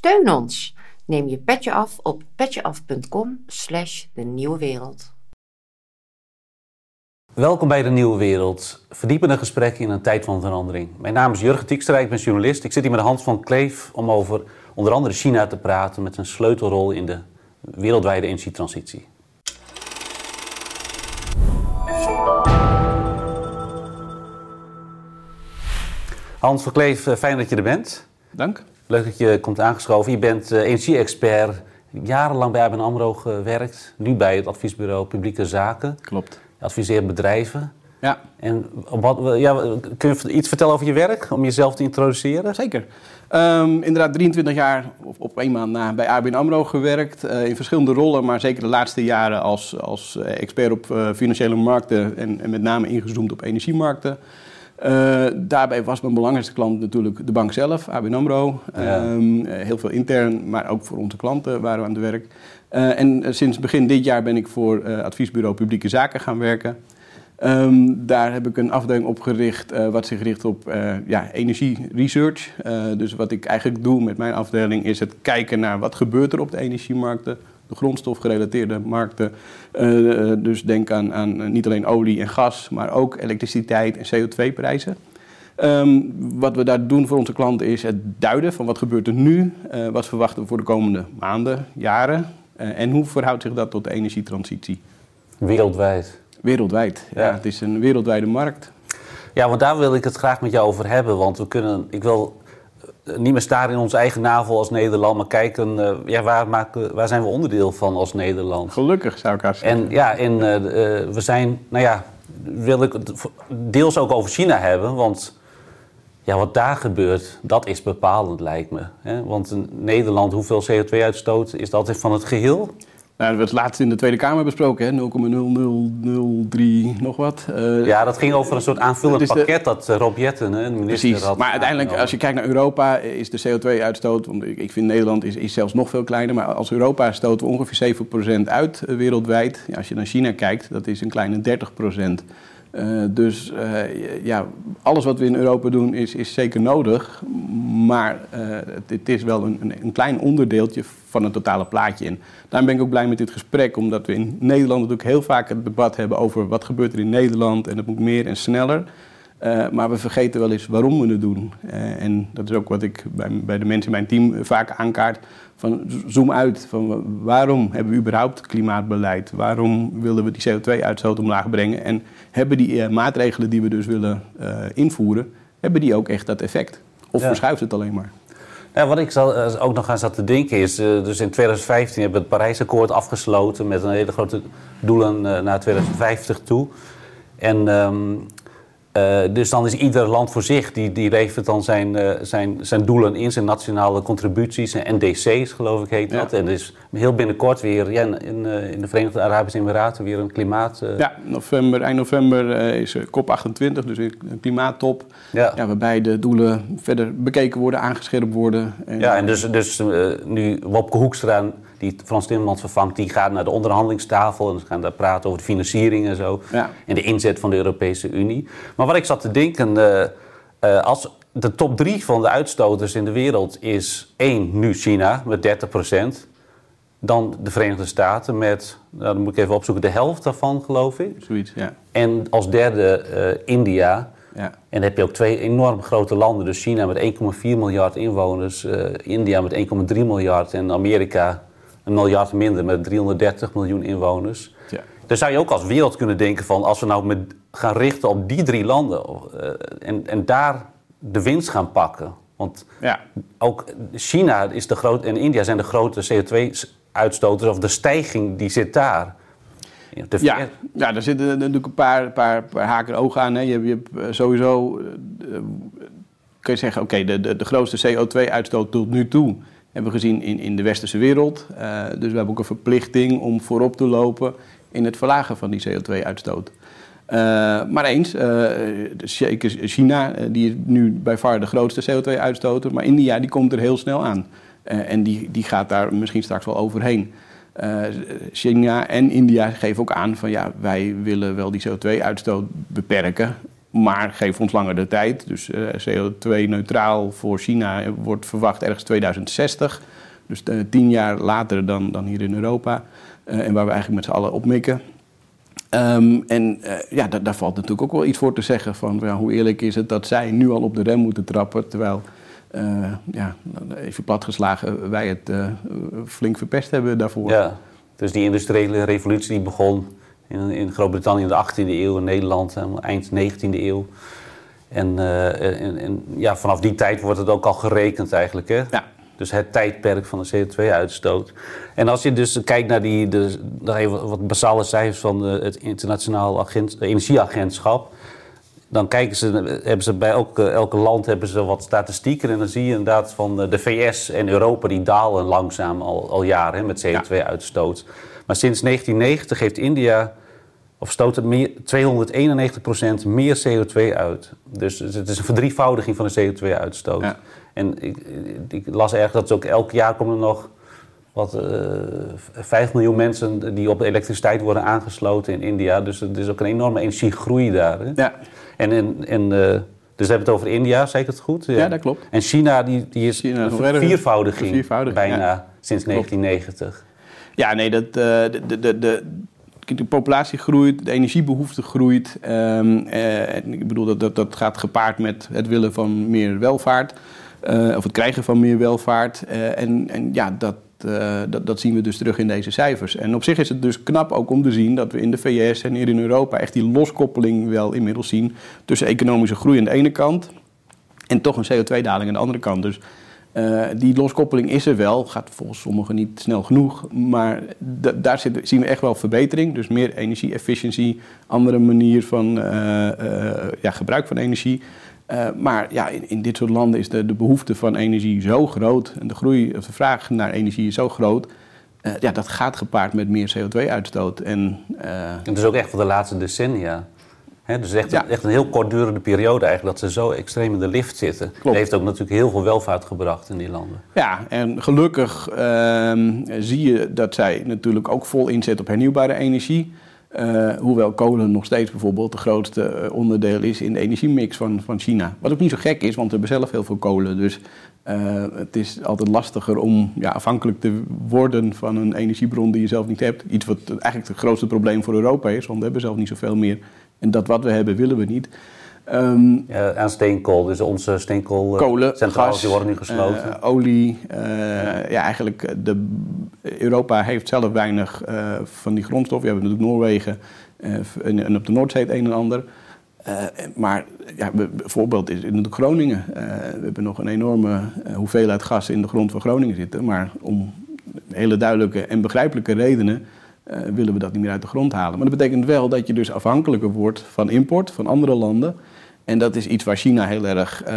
Steun ons. Neem je petje af op petjeaf.com slash de nieuwe wereld. Welkom bij de Nieuwe Wereld. Verdiepende gesprekken in een tijd van verandering. Mijn naam is Jurgen Tiekstra, ik ben journalist. Ik zit hier met Hans van Kleef om over onder andere China te praten met een sleutelrol in de wereldwijde energietransitie. Hans van Kleef, eh, fijn dat je er bent. Dank. Leuk dat je komt aangeschoven. Je bent uh, energie-expert, jarenlang bij ABN AMRO gewerkt. Nu bij het adviesbureau Publieke Zaken. Klopt. Je adviseert bedrijven. Ja. En wat, ja, kun je iets vertellen over je werk, om jezelf te introduceren? Zeker. Um, inderdaad, 23 jaar op, op één maand na bij ABN AMRO gewerkt. Uh, in verschillende rollen, maar zeker de laatste jaren als, als expert op uh, financiële markten en, en, met name ingezoomd op energiemarkten. Uh, daarbij was mijn belangrijkste klant natuurlijk de bank zelf, ABN AMRO. Ja. Um, heel veel intern, maar ook voor onze klanten waren we aan het werk. Uh, en sinds begin dit jaar ben ik voor uh, adviesbureau Publieke Zaken gaan werken. Um, daar heb ik een afdeling opgericht wat zich richt op ja, energie-research. dus wat ik eigenlijk doe met mijn afdeling is het kijken naar wat gebeurt er op de energiemarkten de grondstofgerelateerde markten. Uh, dus denk aan, aan niet alleen olie en gas, maar ook elektriciteit en CO2-prijzen. Um, wat we daar doen voor onze klanten is het duiden van wat gebeurt er nu, uh, wat verwachten we voor de komende maanden, jaren uh, en hoe verhoudt zich dat tot de energietransitie. Wereldwijd. Wereldwijd, ja. ja. Het is een wereldwijde markt. Ja, want daar wil ik het graag met jou over hebben. Want we kunnen, ik wil niet meer staren in onze eigen navel als Nederland, maar kijken uh, ja, waar, maken, waar zijn we onderdeel van als Nederland. Gelukkig zou ik haar zeggen. En ja, en, uh, we zijn, nou ja, wil ik het deels ook over China hebben, want ja, wat daar gebeurt, dat is bepalend lijkt me. Hè? Want in Nederland, hoeveel CO2-uitstoot is dat van het geheel? Nou, dat werd laatst in de Tweede Kamer besproken, 0,0003 nog wat. Uh, ja, dat ging over een soort aanvullend dus pakket dat Rob Jetten, de minister, precies. had. Maar uiteindelijk, als je kijkt naar Europa, is de CO2-uitstoot... want ik vind Nederland is, is zelfs nog veel kleiner... maar als Europa stoten we ongeveer 7% uit uh, wereldwijd. Ja, als je naar China kijkt, dat is een kleine 30%. Uh, dus uh, ja, alles wat we in Europa doen is, is zeker nodig. Maar uh, het, is wel een, een, klein onderdeeltje van het totale plaatje. En daarom ben ik ook blij met dit gesprek. Omdat we in Nederland natuurlijk heel vaak het debat hebben over wat gebeurt er in Nederland. En het moet meer en sneller. maar we vergeten wel eens waarom we het doen. en dat is ook wat ik bij, bij de mensen in mijn team vaak aankaart. Van zoom uit. Van waarom hebben we überhaupt klimaatbeleid? Waarom willen we die CO2-uitstoot omlaag brengen? En hebben die uh, maatregelen die we dus willen uh, invoeren, hebben die ook echt dat effect? Of ja. verschuift het alleen maar? Ja, wat ik zal, uh, ook nog aan zat te denken is, dus in 2015 hebben we het Parijsakkoord afgesloten met een hele grote doelen naar 2050 toe. En um, uh, dus dan is ieder land voor zich, die, die levert dan zijn, uh, zijn, zijn doelen in, zijn nationale contributies, zijn NDC's geloof ik heet dat. En er is heel binnenkort weer ja, in, uh, in de Verenigde Arabische Emiraten weer een klimaat... Ja, november, eind november is COP28, dus een klimaattop. Ja. Ja, waarbij de doelen verder bekeken worden, aangescherpt worden. En, ja, en dus, dus nu Wopke Hoekstra die Frans Timmermans vervangt, die gaat naar de onderhandelingstafel en ze gaan daar praten over de financiering en zo. Ja. En de inzet van de Europese Unie. Maar wat ik zat te denken, uh, uh, als de top drie van de uitstoters in de wereld is één, nu China met 30 procent. Dan de Verenigde Staten met, nou, dan moet ik even opzoeken, de helft daarvan geloof ik. Zoiets, ja. En als derde uh, India. Ja. En dan heb je ook twee enorm grote landen. Dus China met 1,4 miljard inwoners, India met 1,3 miljard en Amerika een miljard minder met 330 miljoen inwoners. Ja. Dan zou je ook als wereld kunnen denken van als we nou met, gaan richten op die drie landen uh, en, en daar de winst gaan pakken. Want ja. ook China is de groot, en India zijn de grote CO2-uitstoters, of de stijging die zit daar. De ja, ja, daar zitten natuurlijk een paar, paar, paar haken ogen aan. Hè. Je, je hebt sowieso, uh, kun je zeggen, oké, okay, de, de, de grootste CO2-uitstoot tot nu toe hebben we gezien in, in de westerse wereld. Uh, dus we hebben ook een verplichting om voorop te lopen in het verlagen van die CO2-uitstoot. Uh, maar eens, zeker China, die is nu bij far de grootste CO2-uitstoter, maar India die komt er heel snel aan. en die, die gaat daar misschien straks wel overheen. China en India geven ook aan van ja, wij willen wel die CO2-uitstoot beperken. Maar geef ons langer de tijd. Dus CO2-neutraal voor China wordt verwacht ergens 2060. Dus tien jaar later dan, dan hier in Europa. en waar we eigenlijk met z'n allen op mikken. Ehm, en ja, daar valt natuurlijk ook wel iets voor te zeggen. Van ja, hoe eerlijk is het dat zij nu al op de rem moeten trappen. Terwijl, uh, ja, even platgeslagen, wij het flink verpest hebben daarvoor. Ja, dus die industriële revolutie die begon in, in Groot-Brittannië in de 18e eeuw, in Nederland eind 19e eeuw. En, en, en, ja, vanaf die tijd wordt het ook al gerekend eigenlijk. Hè? Ja. Dus het tijdperk van de CO2-uitstoot. En als je dus kijkt naar die, de, even wat basale cijfers van het internationaal agent, energieagentschap. Dan kijken ze, hebben ze bij elke, elke land hebben ze wat statistieken. En dan zie je inderdaad van de VS en Europa die dalen langzaam al, al jaren met CO2-uitstoot. Maar sinds 1990 heeft India of stoot het meer, 291% meer CO2 uit. Dus het is een verdrievoudiging van de CO2-uitstoot. Ja. En ik, ik, las erg dat ook elk jaar komen er nog wat, uh, eh, 5 miljoen mensen die op elektriciteit worden aangesloten in India. Dus er is ook een enorme energiegroei daar. Hè? Ja. En, en, en uh, dus we hebben het over India, zeg ik het goed? Ja, dat klopt. En China, die, die is China, een viervoudiging, viervoudiging bijna ja. sinds 1990. Ja, nee, dat, uh, de, de, de, de populatie groeit, de energiebehoefte groeit. Um, ik bedoel, dat, dat, dat gaat gepaard met het willen van meer welvaart. Uh, of het krijgen van meer welvaart. Uh, en, en ja, dat, dat, dat, zien we dus terug in deze cijfers. En op zich is het dus knap ook om te zien dat we in de VS en hier in Europa echt die loskoppeling wel inmiddels zien tussen economische groei aan de ene kant en toch een CO2-daling aan de andere kant. Dus uh, die loskoppeling is er wel, gaat volgens sommigen niet snel genoeg, maar daar zit, zien we echt wel verbetering. Dus meer energie-efficiëntie, andere manier van uh, ja, gebruik van energie. Maar ja, in, in, dit soort landen is de, de behoefte van energie zo groot en de groei of de vraag naar energie is zo groot. Ja, dat gaat gepaard met meer CO2-uitstoot. En. Het is ook echt voor de laatste decennia. He, dus echt, ja. echt een heel kortdurende periode eigenlijk dat ze zo extreem in de lift zitten. Dat heeft ook natuurlijk heel veel welvaart gebracht in die landen. Ja, en gelukkig ehm, zie je dat zij natuurlijk ook vol inzetten op hernieuwbare energie. Uh, hoewel kolen nog steeds bijvoorbeeld het grootste eh, onderdeel is in de energiemix van, van China. Wat ook niet zo gek is, want we hebben zelf heel veel kolen. Dus uh, het is altijd lastiger om ja, afhankelijk te worden van een energiebron die je zelf niet hebt. Iets wat eigenlijk het grootste probleem voor Europa is, want we hebben zelf niet zoveel meer. En dat wat we hebben, willen we niet. Um, ja, aan steenkool, dus onze steenkoolcentrales die worden nu gesloten. Uh, olie, uh, ja eigenlijk de, Europa heeft zelf weinig uh, van die grondstoffen. We hebben natuurlijk Noorwegen en, en, op de Noordzee het een en ander. maar ja, bijvoorbeeld is natuurlijk Groningen. we hebben nog een enorme hoeveelheid gas in de grond van Groningen zitten. Maar om hele duidelijke en begrijpelijke redenen willen we dat niet meer uit de grond halen. Maar dat betekent wel dat je dus afhankelijker wordt van import van andere landen. En dat is iets waar China heel erg uh,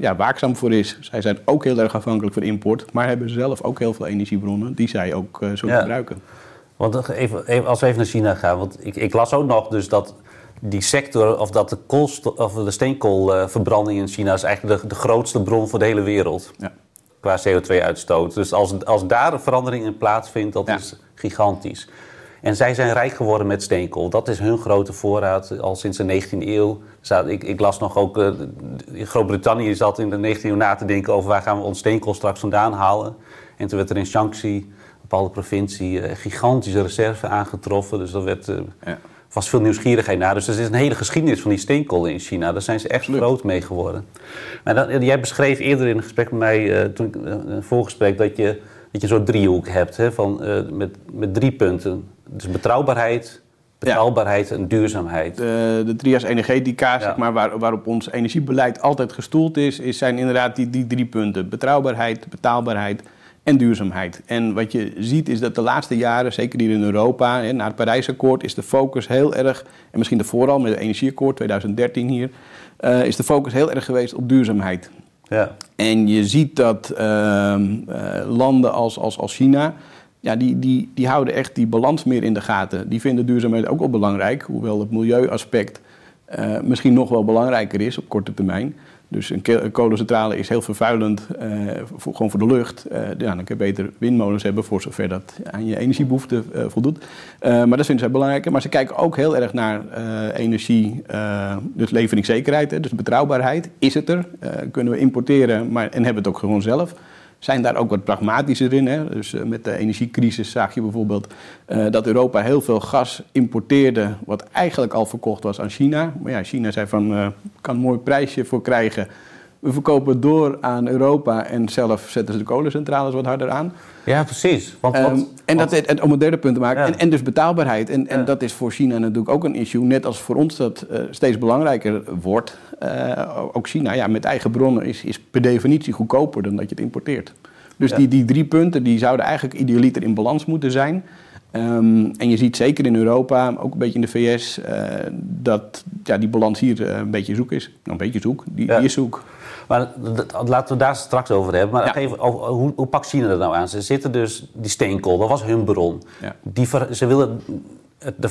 ja, waakzaam voor is. Zij zijn ook heel erg afhankelijk van import, maar hebben zelf ook heel veel energiebronnen die zij ook uh, zullen ja. gebruiken. Want even, even, als we even naar China gaan, want ik, ik, las ook nog dus dat die sector, of dat de, of de steenkoolverbranding in China is eigenlijk de, de grootste bron voor de hele wereld. Ja. Qua CO2-uitstoot. Dus als, als daar een verandering in plaatsvindt, dat ja. is gigantisch. En zij zijn rijk geworden met steenkool. Dat is hun grote voorraad al sinds de 19e eeuw. Ik, ik las nog ook, uh, Groot-Brittannië zat in de 19e eeuw na te denken over waar gaan we ons steenkool straks vandaan halen. En toen werd er in Shaanxi, een bepaalde provincie, uh, gigantische reserve aangetroffen. Dus er werd, uh, ja. was veel nieuwsgierigheid naar. Dus er is een hele geschiedenis van die steenkool in China. Daar zijn ze echt groot mee geworden. Maar dan, jij beschreef eerder in een gesprek met mij, toen, een voorgesprek, dat je, dat je soort driehoek hebt hè, van, met, met drie punten. Dus betrouwbaarheid, betaalbaarheid en duurzaamheid. De, de trias energetica, zeg maar, waar, waarop ons energiebeleid altijd gestoeld is, is, zijn inderdaad die, die drie punten. Betrouwbaarheid, betaalbaarheid en duurzaamheid. En wat je ziet is dat de laatste jaren, zeker hier in Europa, hè, na het Parijsakkoord, is de focus heel erg, en misschien daarvoor al met het energieakkoord 2013 hier, uh, is de focus heel erg geweest op duurzaamheid. Ja. En je ziet dat uh, uh, landen als, als, als China ja, die, die, die houden echt die balans meer in de gaten. Die vinden duurzaamheid ook wel belangrijk, hoewel het milieuaspect uh, misschien nog wel belangrijker is op korte termijn. Dus een kolencentrale is heel vervuilend, uh, voor, gewoon voor de lucht. Uh, ja, dan kun je beter windmolens hebben voor zover dat aan je energiebehoeften uh, voldoet. maar dat vinden zij belangrijk. Maar ze kijken ook heel erg naar energie, dus leveringszekerheid, dus betrouwbaarheid. Is het er? kunnen we importeren maar, en hebben het ook gewoon zelf? Zijn daar ook wat pragmatischer in. Hè? Dus uh, met de energiecrisis zag je bijvoorbeeld uh, dat Europa heel veel gas importeerde, wat eigenlijk al verkocht was aan China. Maar ja, China zei van, uh, kan een mooi prijsje voor krijgen. We verkopen door aan Europa en zelf zetten ze de kolencentrales wat harder aan. Ja, precies. Want, um, en dat, en, om een derde punt te maken. Ja. En, en, dus betaalbaarheid. En, en dat is voor China natuurlijk ook een issue. Net als voor ons dat uh, steeds belangrijker wordt. Uh, ook China, ja, met eigen bronnen is, is per definitie goedkoper dan dat je het importeert. Dus ja. die, die drie punten die zouden eigenlijk idealiter in balans moeten zijn. Um, en je ziet zeker in Europa, ook een beetje in de VS, uh, dat ja, die balans hier een beetje zoek is. Nou, een beetje zoek, die, die is zoek. Maar laten we daar straks over hebben. Maar ja. even, hoe, hoe pakt China er nou aan? Ze zitten dus, die steenkool, dat was hun bron. Ja. Die, ze willen de,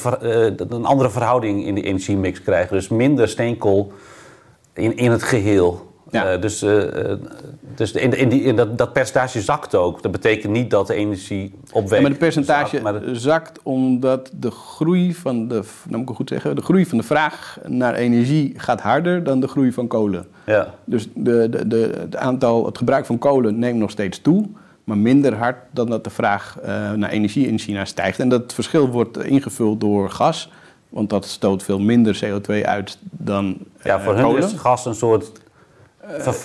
de, een andere verhouding in de energiemix krijgen. Dus minder steenkool in, in het geheel. Ja. Uh, dus uh, dus in, in, die, in dat, dat, percentage zakt ook. Dat betekent niet dat de energie opweegt. Ja, maar het percentage zakt, omdat de groei van de, nou moet ik goed zeggen, de groei van de vraag naar energie gaat harder dan de groei van kolen. Ja. Dus de, de, de, het aantal, het gebruik van kolen neemt nog steeds toe, maar minder hard dan dat de vraag uh, naar energie in China stijgt. En dat verschil wordt ingevuld door gas. Want dat stoot veel minder CO2 uit dan Ja, voor hun is gas een soort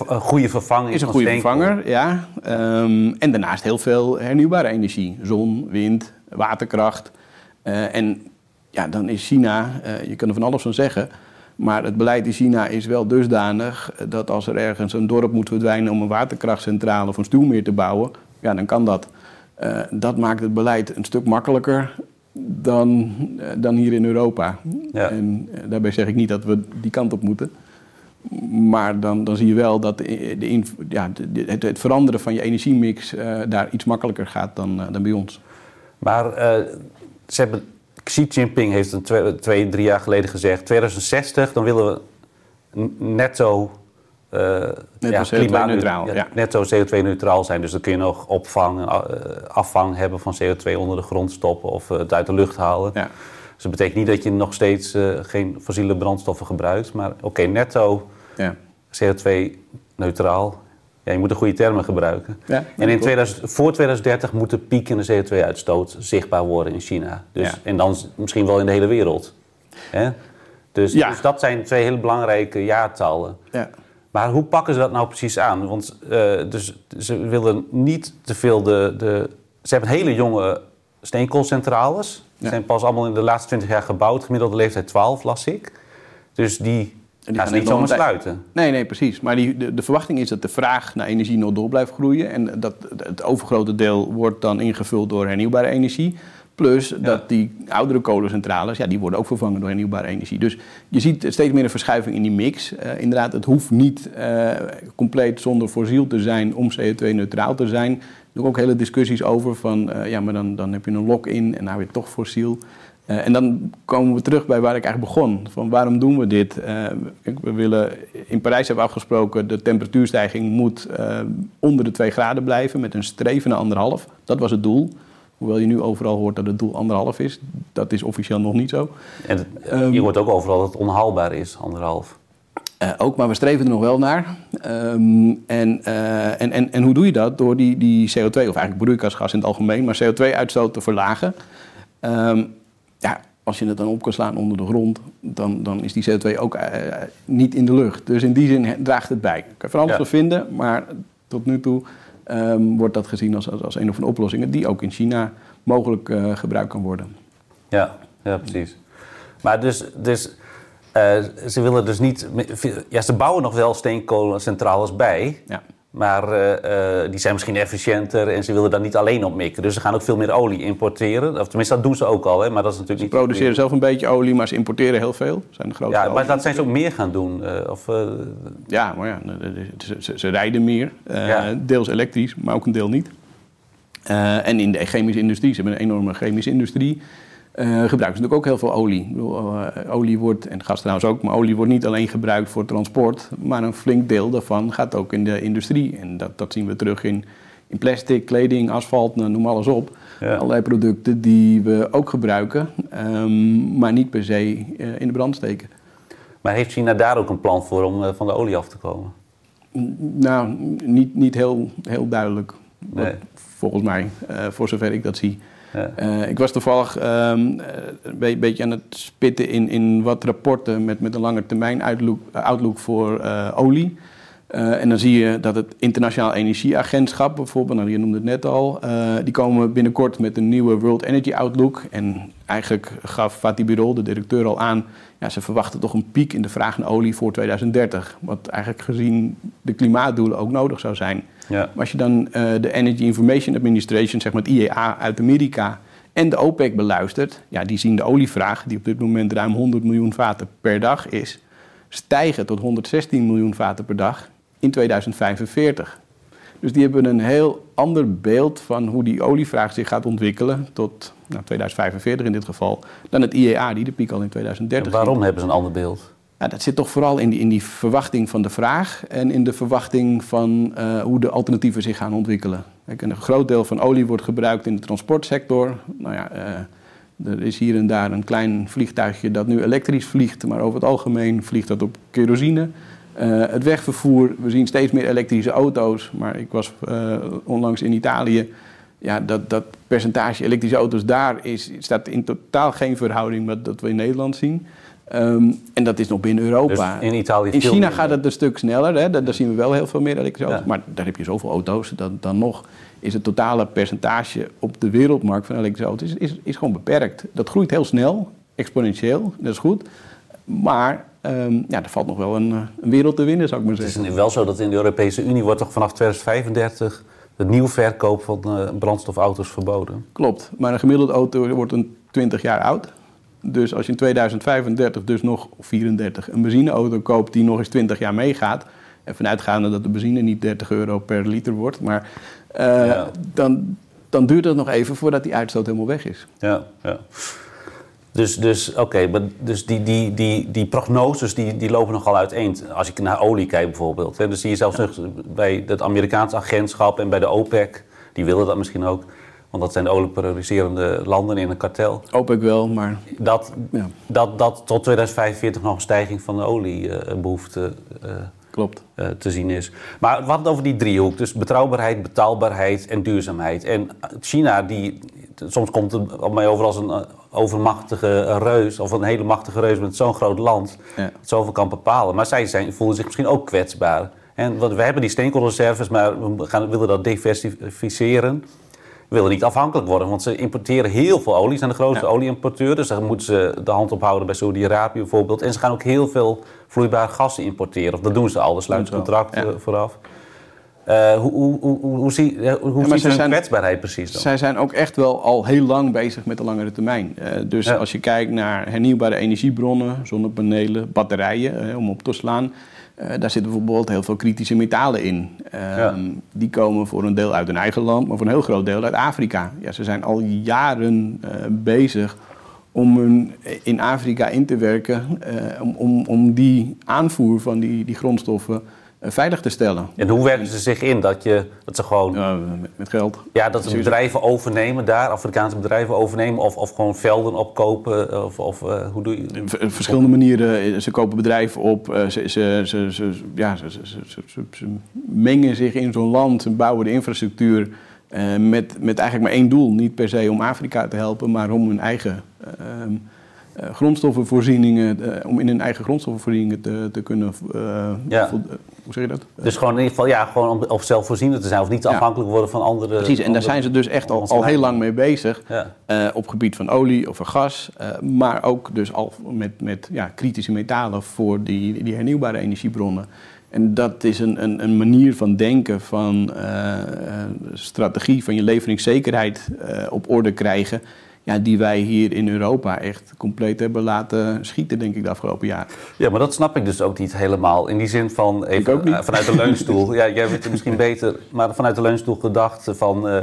een goede vervanging. Is een goede vervanger, ja. Um, en daarnaast heel veel hernieuwbare energie. Zon, wind, waterkracht. Uh, en ja, dan is China, uh, je kan er van alles van zeggen... maar het beleid in China is wel dusdanig... dat als er ergens een dorp moet verdwijnen... om een waterkrachtcentrale of een stuwmeer te bouwen... ja, dan kan dat. Uh, dat maakt het beleid een stuk makkelijker dan, dan hier in Europa. Ja. En daarbij zeg ik niet dat we die kant op moeten... Maar dan, dan zie je wel dat de, de, ja, het, het, veranderen van je energiemix uh, daar iets makkelijker gaat dan, uh, dan bij ons. Maar uh, ze hebben, Xi Jinping heeft een twee, twee, drie jaar geleden gezegd... 2060, dan willen we netto... netto ja, CO2-neutraal. Ja, Netto CO2-neutraal zijn. Dus dan kun je nog opvang, afvang hebben van CO2 onder de grond stoppen... of het uit de lucht halen. Ja. Dus dat betekent niet dat je nog steeds uh, geen fossiele brandstoffen gebruikt. Maar oké, okay, netto ja. CO2-neutraal. Ja, je moet de goede termen gebruiken. Ja, en in 2000, voor 2030 moet de piek in de CO2-uitstoot zichtbaar worden in China. Dus, ja. En dan misschien wel in de hele wereld. Hè? Dus, dus, dat zijn twee hele belangrijke jaartallen. Ja. Maar hoe pakken ze dat nou precies aan? Want uh, dus, ze willen niet te veel de, de... Ze hebben hele jonge steenkoolcentrales. Die zijn pas allemaal in de laatste 20 jaar gebouwd. Gemiddelde leeftijd 12, las ik. Dus die, die gaan niet zomaar sluiten. Nee, nee, precies. Maar die, de, de, verwachting is dat de vraag naar energie nog door blijft groeien. En dat het overgrote deel wordt dan ingevuld door hernieuwbare energie. Plus dat die oudere kolencentrales, ja, die worden ook vervangen door hernieuwbare energie. Dus je ziet steeds meer een verschuiving in die mix. Uh, inderdaad, het hoeft niet uh, compleet zonder fossiel te zijn om CO2-neutraal te zijn. Er ook hele discussies over van, uh, ja, maar dan, dan heb je een lock-in en nou weer toch fossiel. Uh, en dan komen we terug bij waar ik eigenlijk begon. Van waarom doen we dit? Uh, we willen, in Parijs hebben we afgesproken, de temperatuurstijging moet onder de 2 graden blijven met een streven naar anderhalf. Dat was het doel. Hoewel je nu overal hoort dat het doel anderhalf is. Dat is officieel nog niet zo. En het, je hoort ook overal dat het onhaalbaar is, anderhalf. Uh, ook, maar we streven er nog wel naar. Um, en, uh, en, en, en hoe doe je dat? Door die, die CO2, of eigenlijk broeikasgas in het algemeen, maar CO2-uitstoot te verlagen. Um, ja, als je het dan op kan slaan onder de grond, dan, dan is die CO2 ook uh, niet in de lucht. Dus in die zin draagt het bij. Ik kan van alles ja. vinden, maar tot nu toe um, wordt dat gezien als, als, als, een of een oplossingen die ook in China mogelijk gebruikt kan worden. Ja, ja precies. Maar dus, dus ze willen dus niet. Ja, ze bouwen nog wel steenkolencentrales bij. Ja. Maar uh, uh, die zijn misschien efficiënter en ze willen daar niet alleen op mikken. Dus ze gaan ook veel meer olie importeren. Of tenminste, dat doen ze ook al, hè? maar dat is natuurlijk ze niet... produceren zelf een beetje olie, maar ze importeren heel veel. Zijn de grote ja, maar dat zijn ze ook meer gaan doen. of, ja, maar ja, ze, ze, ze rijden meer. Ja. Deels elektrisch, maar ook een deel niet. en in de chemische industrie, ze hebben een enorme chemische industrie... gebruiken ze natuurlijk ook heel veel olie. Bedoel, olie wordt, en gas trouwens ook, maar olie wordt niet alleen gebruikt voor transport, maar een flink deel daarvan gaat ook in de industrie. En dat, dat zien we terug in, in plastic, kleding, asfalt, nou, noem alles op. Ja. Allerlei producten die we ook gebruiken, um, maar niet per se in de brand steken. Maar heeft China daar ook een plan voor om van de olie af te komen? Nou, niet, niet heel, heel duidelijk. Nee. Volgens mij, voor zover ik dat zie. Uh, ik was toevallig een beetje aan het spitten in, in wat rapporten met, met een lange termijn outlook, outlook voor olie. Uh, en dan zie je dat het Internationaal Energieagentschap bijvoorbeeld, nou, je noemde het net al, uh, die komen binnenkort met een nieuwe World Energy Outlook. En eigenlijk gaf Fatih Birol, de directeur, al aan, ja, ze verwachten toch een piek in de vraag naar olie voor 2030. Wat eigenlijk gezien de klimaatdoelen ook nodig zou zijn. Ja. Maar als je dan uh, de Energy Information Administration, zeg maar het IEA uit Amerika, en de OPEC beluistert, ja, die zien de olievraag, die op dit moment ruim 100 miljoen vaten per dag is, stijgen tot 116 miljoen vaten per dag in 2045. Dus die hebben een heel ander beeld van hoe die olievraag zich gaat ontwikkelen tot nou, 2045 in dit geval, dan het IEA die de piek al in 2030 en Waarom hebben ze een ander beeld? Ja, dat zit toch vooral in die, in die verwachting van de vraag en in de verwachting van uh, hoe de alternatieven zich gaan ontwikkelen. Kijk, een groot deel van olie wordt gebruikt in de transportsector. Nou ja, uh, er is hier en daar een klein vliegtuigje dat nu elektrisch vliegt, maar over het algemeen vliegt dat op kerosine. Uh, het wegvervoer, we zien steeds meer elektrische auto's. Maar ik was uh, onlangs in Italië. Ja, dat, dat percentage elektrische auto's daar is, staat in totaal geen verhouding met dat we in Nederland zien. Um, en dat is nog binnen Europa. Dus in Italië In China gaat het een stuk sneller. Hè? Daar, daar, zien we wel heel veel meer elektrische auto's. Ja. Maar daar heb je zoveel auto's. Dan, dan nog is het totale percentage op de wereldmarkt van elektrische auto's is, is, is gewoon beperkt. Dat groeit heel snel, exponentieel. Dat is goed. Maar Um, ja, er valt nog wel een, een, wereld te winnen, zou ik maar zeggen. Het is wel zo dat in de Europese Unie wordt toch vanaf 2035 de nieuw verkoop van uh, brandstofauto's verboden. Klopt, maar een gemiddelde auto wordt een 20 jaar oud. Dus als je in 2035 dus nog 34 een benzineauto koopt die nog eens 20 jaar meegaat... en vanuitgaande dat de benzine niet 30 euro per liter wordt... maar uh, ja. dan, dan duurt het nog even voordat die uitstoot helemaal weg is. Ja, ja. Dus, dus oké, okay, dus die, die, die, die prognoses die, die lopen nogal uiteen. Als ik naar olie kijk bijvoorbeeld. Hè, dan zie je zelfs ja. bij het Amerikaanse agentschap en bij de OPEC. Die willen dat misschien ook. Want dat zijn de olieproducerende landen in een kartel. OPEC wel, maar... Dat, ja. dat, dat tot 2045 nog een stijging van de oliebehoefte uh, Klopt. Uh, te zien is. Maar wat over die driehoek. Dus betrouwbaarheid, betaalbaarheid en duurzaamheid. En China, die, soms komt het op mij over als een overmachtige reus, of een hele machtige reus met zo'n groot land, ja. dat zoveel kan bepalen. Maar zij zijn, voelen zich misschien ook kwetsbaar. En want we hebben die steenkoolreserves, maar we gaan, willen dat diversificeren. We willen niet afhankelijk worden, want ze importeren heel veel olie. Ze zijn de grootste ja. olieimporteur, dus daar moeten ze de hand op houden bij Saudi-Arabië bijvoorbeeld. En ze gaan ook heel veel vloeibaar gas importeren. Of dat doen ze al, daar sluiten contracten ja. vooraf. Uh, hoe, hoe, hoe, hoe, zie, hoe ja, ziet hun kwetsbaarheid precies dan? Zij zijn ook echt wel al heel lang bezig met de langere termijn. Uh, dus ja. als je kijkt naar hernieuwbare energiebronnen, zonnepanelen, batterijen, uh, om op te slaan... daar zitten bijvoorbeeld heel veel kritische metalen in. Ja. Die komen voor een deel uit hun eigen land, maar voor een heel groot deel uit Afrika. Ja, ze zijn al jaren bezig om hun in Afrika in te werken... om, om, om die aanvoer van die, die grondstoffen eh, veilig te stellen. En hoe werken ze zich in? Dat, je, dat ze gewoon... Met geld. Ja, dat ze bedrijven overnemen daar, Afrikaanse bedrijven overnemen... of, of gewoon velden opkopen? Of, of uh, hoe doe je... Verschillende manieren. Ze kopen bedrijven op, ze, ze, ze, ze ja, ze, ze, mengen zich in zo'n land, ze bouwen de infrastructuur... Uh, met, met eigenlijk maar één doel. Niet per se om Afrika te helpen, maar om hun eigen... Uh, uh, grondstoffenvoorzieningen, uh, om in hun eigen grondstoffenvoorzieningen te, te kunnen. Uh, ja. hoe zeg je dat? Dus gewoon in ieder geval, ja, gewoon om, of zelfvoorzienend te zijn, of niet ja. afhankelijk worden van andere. Precies, en andere, daar zijn ze dus echt al, al heel lang mee bezig. Ja. op gebied van olie of gas, maar ook dus al met, met ja, kritische metalen voor die, die hernieuwbare energiebronnen. En dat is een, een, een manier van denken, van strategie, van je leveringszekerheid op orde krijgen ja, die wij hier in Europa echt compleet hebben laten schieten, denk ik, de afgelopen jaren. Ja, maar dat snap ik dus ook niet helemaal. In die zin van, even, uh, vanuit de leunstoel. ja, jij weet het misschien beter, maar vanuit de leunstoel gedacht van... Uh,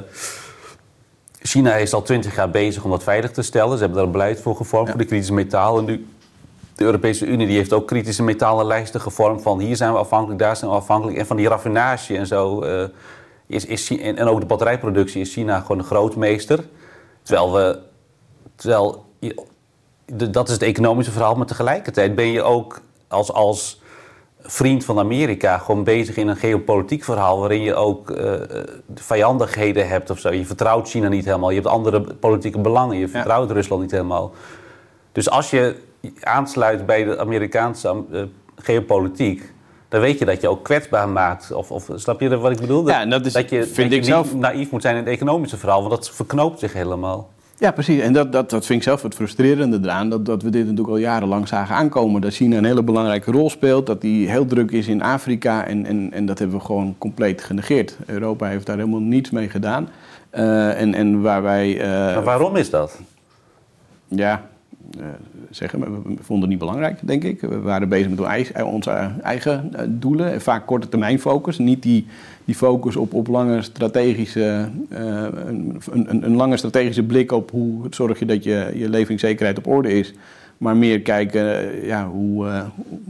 China is al twintig jaar bezig om dat veilig te stellen. Ze hebben daar een beleid voor gevormd voor de kritische metalen. Nu, de Europese Unie die heeft ook kritische metalenlijsten gevormd van hier zijn we afhankelijk, daar zijn we afhankelijk. En van die raffinage en zo uh, is, is, en, en ook de batterijproductie is China gewoon een grootmeester. Terwijl we, terwijl, dat is het economische verhaal, maar tegelijkertijd ben je ook als, als vriend van Amerika gewoon bezig in een geopolitiek verhaal waarin je ook uh, vijandigheden hebt of zo. Je vertrouwt China niet helemaal, je hebt andere politieke belangen, je vertrouwt Rusland niet helemaal. Dus als je aansluit bij de Amerikaanse uh, geopolitiek, dan weet je dat je ook kwetsbaar maakt. Of, of snap je wat ik bedoel? Ja, dat, is, dat je, vind ik niet zelf... naïef moet zijn in het economische verhaal, want dat verknoopt zich helemaal. Ja, precies. En dat, dat, dat vind ik zelf het frustrerende eraan. Dat, dat we dit natuurlijk al jarenlang zagen aankomen. Dat China een hele belangrijke rol speelt. Dat die heel druk is in Afrika. En, en, en dat hebben we gewoon compleet genegeerd. Europa heeft daar helemaal niets mee gedaan. Uh, en, en waar wij... Uh, maar waarom is dat? Ja, zeggen, we vonden het niet belangrijk, denk ik. We waren bezig met onze eigen doelen. Vaak korte termijn focus. Niet die die focus op, op lange strategische, uh, een, een, een, lange strategische blik op hoe zorg je dat je, je leveringszekerheid op orde is. Maar meer kijken, ja, hoe, uh,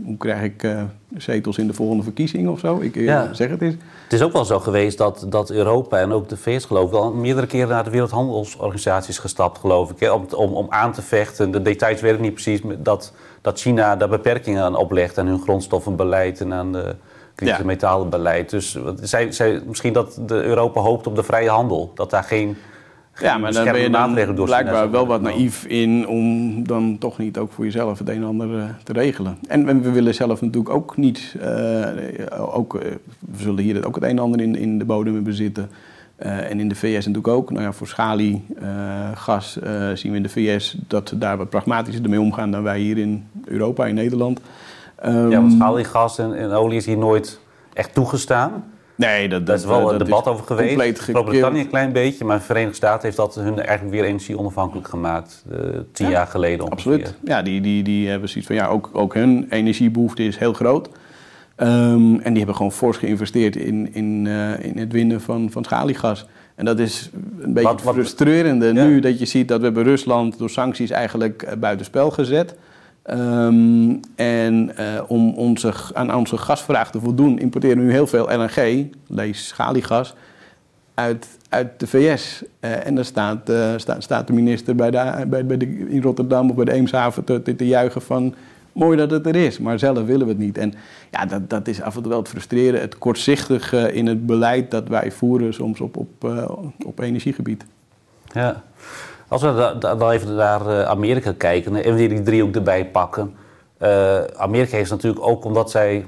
hoe krijg ik uh, zetels in de volgende verkiezing of zo? Ik ja. zeg het eens. Het is ook wel zo geweest dat, dat Europa en ook de VS geloof ik al meerdere keren naar de Wereldhandelsorganisaties gestapt, geloof ik. Hè, om, om, om aan te vechten. De details weet ik niet precies. Dat, dat China daar beperkingen aan oplegt aan hun grondstoffenbeleid en aan de kritische ja. metalenbeleid. Dus zij, zij, misschien dat de Europa hoopt op de vrije handel. Dat daar geen. Ja, maar dan ben je dan blijkbaar wel wat naïef in om dan toch niet ook voor jezelf het een en ander uh, te regelen. En, we willen zelf natuurlijk ook niet, uh, ook, uh, we zullen hier ook het een en ander in, in de bodem bezitten. en in de VS natuurlijk ook. Nou ja, voor schalie, gas zien we in de VS dat daar wat pragmatischer mee omgaan dan wij hier in Europa, in Nederland. Um, ja, want schaliegas en, en olie is hier nooit echt toegestaan. Nee, dat, Daar is wel een debat over geweest. Groot-Brittannië een klein beetje, maar de Verenigde Staten heeft dat hun eigenlijk weer energie onafhankelijk gemaakt. Uh, tien jaar geleden ongeveer. Absoluut. Ja, die, die, die hebben zoiets van ja, ook, ook hun energiebehoefte is heel groot. Um, en die hebben gewoon fors geïnvesteerd in, in, uh, in het winnen van, van schaliegas. En dat is een beetje wat, wat, frustrerende ja. nu dat je ziet dat we hebben Rusland door sancties eigenlijk uh, buitenspel gezet. Um, en uh, om onze, aan onze gasvraag te voldoen, importeren we nu heel veel LNG, lees schaliegas, uit, uit de VS. Uh, en dan staat, uh, staat, staat de minister bij de, bij, bij de, in Rotterdam of bij de Eemshaven te, te, te, juichen van... mooi dat het er is, maar zelf willen we het niet. En ja, dat, dat is af en toe wel het frustreren, het kortzichtige in het beleid dat wij voeren soms op, op, op energiegebied. Ja. Als we dan even naar eh, Amerika kijken en we die driehoek erbij pakken. Uh, Amerika heeft natuurlijk ook omdat zij.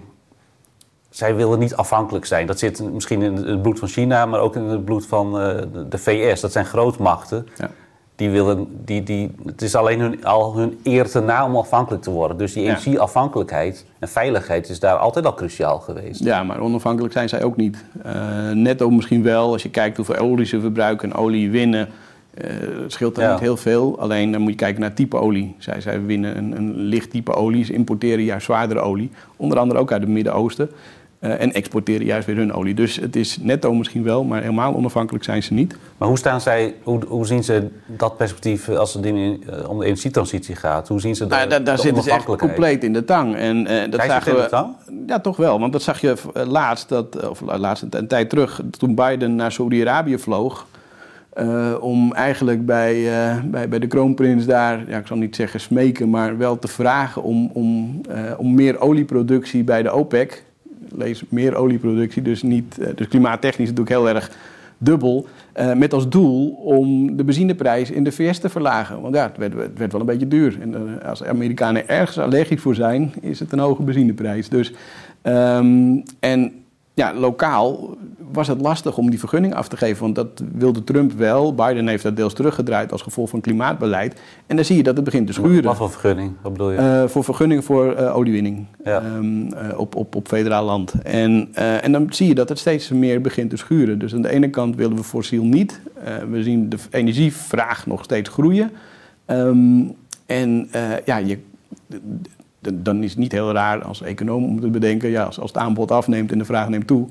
Zij willen niet afhankelijk zijn. Dat zit misschien in het bloed van China, maar ook in het bloed van uh, de VS. Dat zijn grootmachten. Ja. Die willen, die, die, het is alleen hun, al hun eer te na om afhankelijk te worden. Dus die energieafhankelijkheid en veiligheid is daar altijd al cruciaal geweest. Ja, maar onafhankelijk zijn zij ook niet. Uh, netto misschien wel, als je kijkt hoeveel olie ze verbruiken en olie winnen het scheelt dan niet heel veel. Alleen dan moet je kijken naar type olie. Zij, zij winnen een, een licht type olie. Ze importeren juist zwaardere olie. Onder andere ook uit het Midden-Oosten. Uh, en exporteren juist weer hun olie. Dus het is netto misschien wel, maar helemaal onafhankelijk zijn ze niet. Maar hoe, staan zij, hoe, hoe zien ze dat perspectief als het in, uh, om de energietransitie gaat? Hoe zien ze dat? Nou, daar, daar zitten ze echt compleet in de tang. En, uh, dat zagen we, in de tang? Ja, toch wel. Want dat zag je laatst, dat, of laatst een, een tijd terug, toen Biden naar Saudi-Arabië vloog. Uh, om eigenlijk bij, uh, bij, bij de kroonprins daar, ja, ik zal niet zeggen smeken, maar wel te vragen om, om, uh, om meer olieproductie bij de OPEC. Lees meer olieproductie, dus, niet, dus klimaattechnisch natuurlijk heel erg dubbel. met als doel om de benzineprijs in de VS te verlagen. Want ja, het werd, wel een beetje duur. En als Amerikanen ergens allergisch voor zijn, is het een hoge benzineprijs. Dus, um, en ja, lokaal was het lastig om die vergunning af te geven. Want dat wilde Trump wel. Biden heeft dat deels teruggedraaid als gevolg van klimaatbeleid. En dan zie je dat het begint te schuren. Wat voor vergunning? Wat bedoel je? Uh, voor vergunningen voor uh, oliewinning ja. um, uh, op, op, op federaal land. En, en dan zie je dat het steeds meer begint te schuren. Dus aan de ene kant willen we fossiel niet. we zien de energievraag nog steeds groeien. Um, en ja, je dan is het niet heel raar als econoom om te bedenken, ja, als, als het aanbod afneemt en de vraag neemt toe,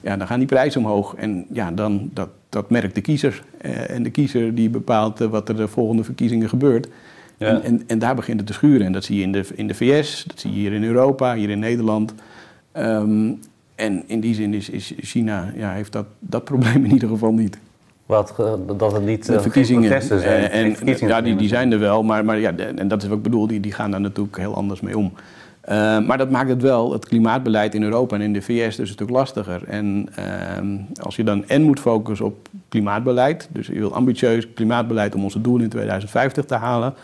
ja, dan gaan die prijzen omhoog. En ja, dan, dat, dat merkt de kiezer. en de kiezer die bepaalt wat er de volgende verkiezingen gebeurt. Ja. En, en, en, daar begint het te schuren. En dat zie je in de, in de VS, dat zie je hier in Europa, hier in Nederland. Um, en in die zin is, is China, ja, heeft dat, dat probleem in ieder geval niet. Wat, dat het niet de verkiezingen zijn. En, en ja, die, die zijn er wel, maar, maar ja, en dat is wat ik bedoel, die, die gaan daar natuurlijk heel anders mee om. Uh, maar dat maakt het wel, het klimaatbeleid in Europa en in de VS, dus een stuk lastiger. En uh, als je dan en moet focussen op klimaatbeleid, dus je wil ambitieus klimaatbeleid om onze doelen in 2050 te halen,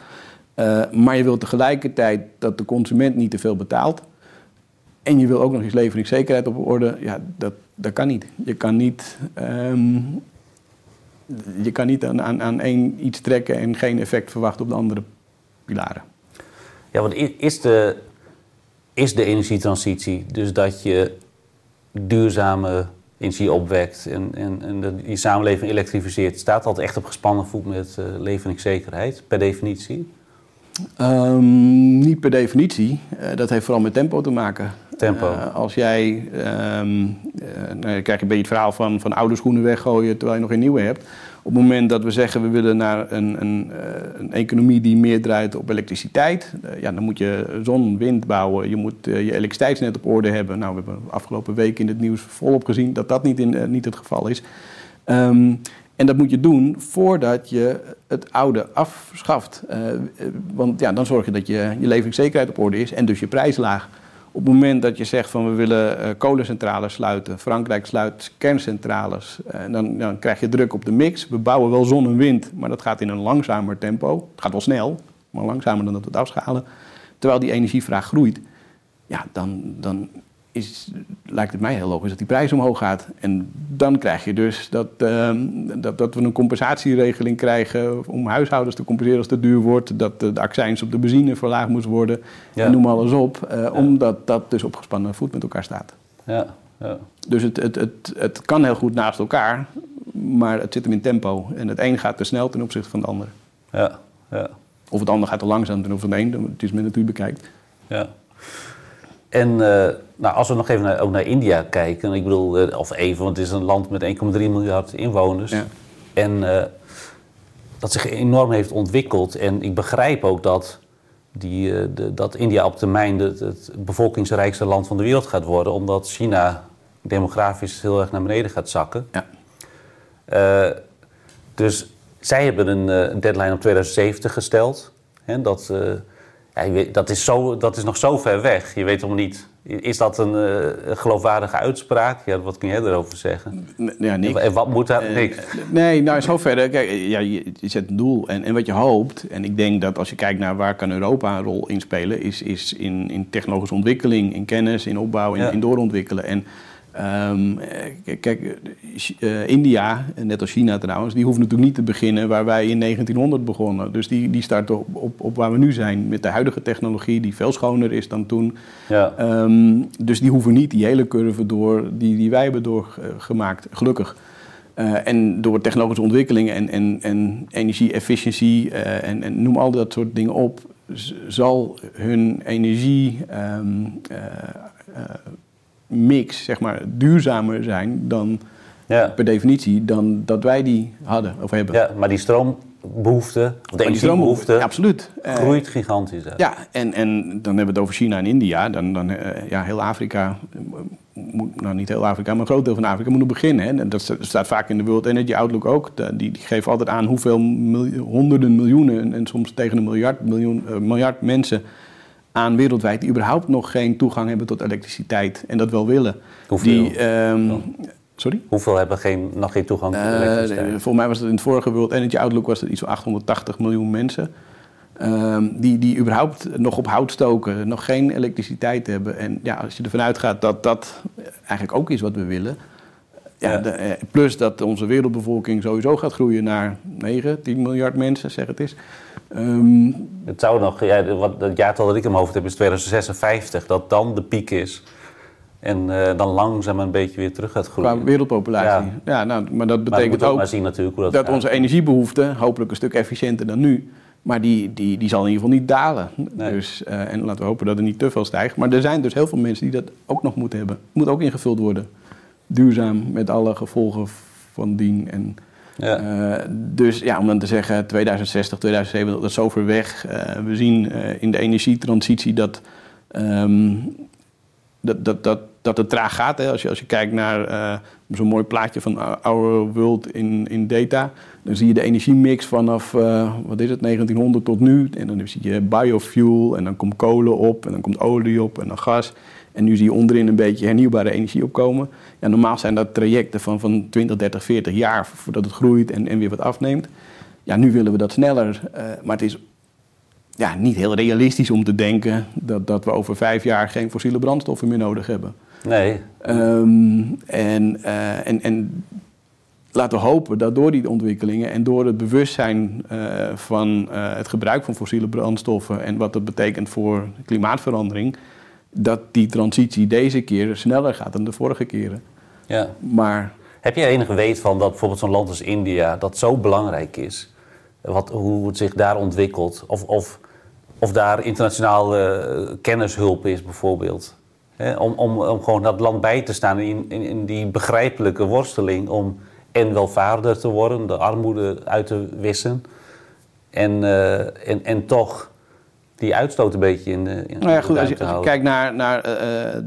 uh, maar je wil tegelijkertijd dat de consument niet te veel betaalt. En je wil ook nog eens leveringszekerheid op orde. Ja, dat, dat kan niet. Je kan niet, um, je kan niet aan, aan, aan één iets trekken en geen effect verwachten op de andere pilaren. Ja, want is de, is de energietransitie dus dat je duurzame energie opwekt en, en, en de, die samenleving elektrificeert, staat dat echt op gespannen voet met uh, leveringszekerheid, per definitie? Um, niet per definitie. Uh, dat heeft vooral met tempo te maken. Uh, als jij, um, krijg je een beetje het verhaal van, van oude schoenen weggooien terwijl je nog een nieuwe hebt. Op het moment dat we zeggen we willen naar een, een, een economie die meer draait op elektriciteit, ja, dan moet je zon, wind bouwen. Je moet je elektriciteitsnet op orde hebben. Nou, we hebben afgelopen week in het nieuws volop gezien dat dat niet, in, niet het geval is. Um, en dat moet je doen voordat je het oude afschaft. Want ja, dan zorg je dat je, je leveringszekerheid op orde is en dus je prijs laag. Op het moment dat je zegt van we willen uh, kolencentrales sluiten, Frankrijk sluit kerncentrales, uh, dan, dan, krijg je druk op de mix. We bouwen wel zon en wind, maar dat gaat in een langzamer tempo. Het gaat wel snel, maar langzamer dan dat we het afschalen. Terwijl die energievraag groeit, ja, dan, dan is, lijkt het mij heel logisch dat die prijs omhoog gaat. En dan krijg je dus dat, uh, dat, dat we een compensatieregeling krijgen om huishoudens te compenseren als het duur wordt. Dat de, de accijns op de benzine verlaagd moet worden. En noem alles op. Uh, ja. Omdat dat dus op gespannen voet met elkaar staat. Ja. Ja. Dus het, het, het, het kan heel goed naast elkaar, maar het zit hem in tempo. En het een gaat te snel ten opzichte van het ander. Ja. Ja. Of het ander gaat te langzaam ten opzichte van het een. Het is men natuurlijk bekijkt. Ja. En uh, nou, als we nog even naar, ook naar India kijken, ik bedoel, uh, of even, want het is een land met 1,3 miljard inwoners. Ja. En uh, dat zich enorm heeft ontwikkeld. En ik begrijp ook dat, die, de, dat India op termijn het, het bevolkingsrijkste land van de wereld gaat worden, omdat China demografisch heel erg naar beneden gaat zakken. Ja. dus zij hebben een, een deadline op 2070 gesteld. Hè, dat ja, dat, is zo, dat is nog zo ver weg. Je weet helemaal niet. Is dat een, uh, geloofwaardige uitspraak? Ja, wat kun jij erover zeggen? Ja, niks. En wat moet daar? Uh, niks. Nee, nou, zover. Kijk, ja, je, je, zet een doel. En, en wat je hoopt, en ik denk dat als je kijkt naar waar kan Europa een rol in spelen, is, is in, in technologische ontwikkeling, in kennis, in opbouw, in, ja. in doorontwikkelen. En Um, kijk, uh, India, net als China trouwens, die hoeven natuurlijk niet te beginnen waar wij in 1900 begonnen. Dus die, die starten op, op, op waar we nu zijn met de huidige technologie, die veel schoner is dan toen. Ja. Um, dus die hoeven niet die hele curve door die, die wij hebben doorgemaakt, gelukkig. Uh, en door technologische ontwikkelingen en, en, en energie-efficiëntie uh, en, en, noem al dat soort dingen op, zal hun energie. Um, mix zeg maar, duurzamer zijn dan ja. per definitie dan dat wij die hadden of hebben. Ja, maar die stroombehoefte, of de energiebehoefte, ja, absoluut. groeit gigantisch. Hè? Ja, en, en dan hebben we het over China en India. Dan, dan uh, ja, heel Afrika, moet, nou niet heel Afrika, maar een groot deel van Afrika moet nog beginnen. Hè. En dat staat vaak in de World Energy Outlook ook. Die, die geven altijd aan hoeveel miljoen, honderden miljoenen en, en, soms tegen een miljard, miljoen, uh, miljard mensen aan wereldwijd die überhaupt nog geen toegang hebben tot elektriciteit en dat wel willen. Hoeveel? Die, um, oh. Sorry? Hoeveel hebben geen, nog geen toegang tot elektriciteit? Uh, volgens mij was het in het vorige World Energy Outlook was het iets van 880 miljoen mensen. Um, die, die überhaupt nog op hout stoken, nog geen elektriciteit hebben. En ja, als je ervan uitgaat dat dat eigenlijk ook is wat we willen. Ja. De, eh, plus dat onze wereldbevolking sowieso gaat groeien naar 9, 10 miljard mensen, zeg het eens. Um, het zou nog, ja, wat, het jaartal dat ik in mijn hoofd heb is 2056, dat dan de piek is. En uh, dan langzaam een beetje weer terug gaat groeien. Qua wereldpopulatie. Ja, ja nou, maar dat betekent maar ook, maar zien natuurlijk hoe dat, dat onze energiebehoefte, hopelijk een stuk efficiënter dan nu, maar die, die, die zal in ieder geval niet dalen. Nee. Dus, uh, en laten we hopen dat er niet te veel stijgt. Maar er zijn dus heel veel mensen die dat ook nog moeten hebben. Moet ook ingevuld worden. Duurzaam met alle gevolgen van dien. En, ja. Uh, dus ja, om dan te zeggen 2060, 2070, dat is zo ver weg. Uh, we zien uh, in de energietransitie dat, um, dat, dat, dat, dat het traag gaat. Hè. Als, je, als je kijkt naar zo'n mooi plaatje van Our World in, in Data, dan zie je de energiemix vanaf, wat is het, 1900 tot nu. En dan zie je biofuel en dan komt kolen op en dan komt olie op en dan gas. En nu zie je onderin een beetje hernieuwbare energie opkomen. Ja, normaal zijn dat trajecten van, van 20, 30, 40 jaar voordat het groeit en, en weer wat afneemt. Ja, nu willen we dat sneller. Uh, maar het is ja, niet heel realistisch om te denken dat, dat we over vijf jaar geen fossiele brandstoffen meer nodig hebben. Nee. Um, en, uh, en, en laten we hopen dat door die ontwikkelingen en door het bewustzijn uh, van het gebruik van fossiele brandstoffen en wat dat betekent voor klimaatverandering, dat die transitie deze keer sneller gaat dan de vorige keren. Ja. Maar... Heb je enige weet van dat bijvoorbeeld zo'n land als India, dat zo belangrijk is? Wat, hoe het zich daar ontwikkelt? Of, of, of daar internationale uh, kennishulp is bijvoorbeeld? om, om, om gewoon dat land bij te staan in, in, in die begrijpelijke worsteling om en welvaarder te worden, de armoede uit te wissen. En, uh, en, en toch die uitstoot een beetje in de. In nou ja, goed, als je, als je kijkt naar, naar uh,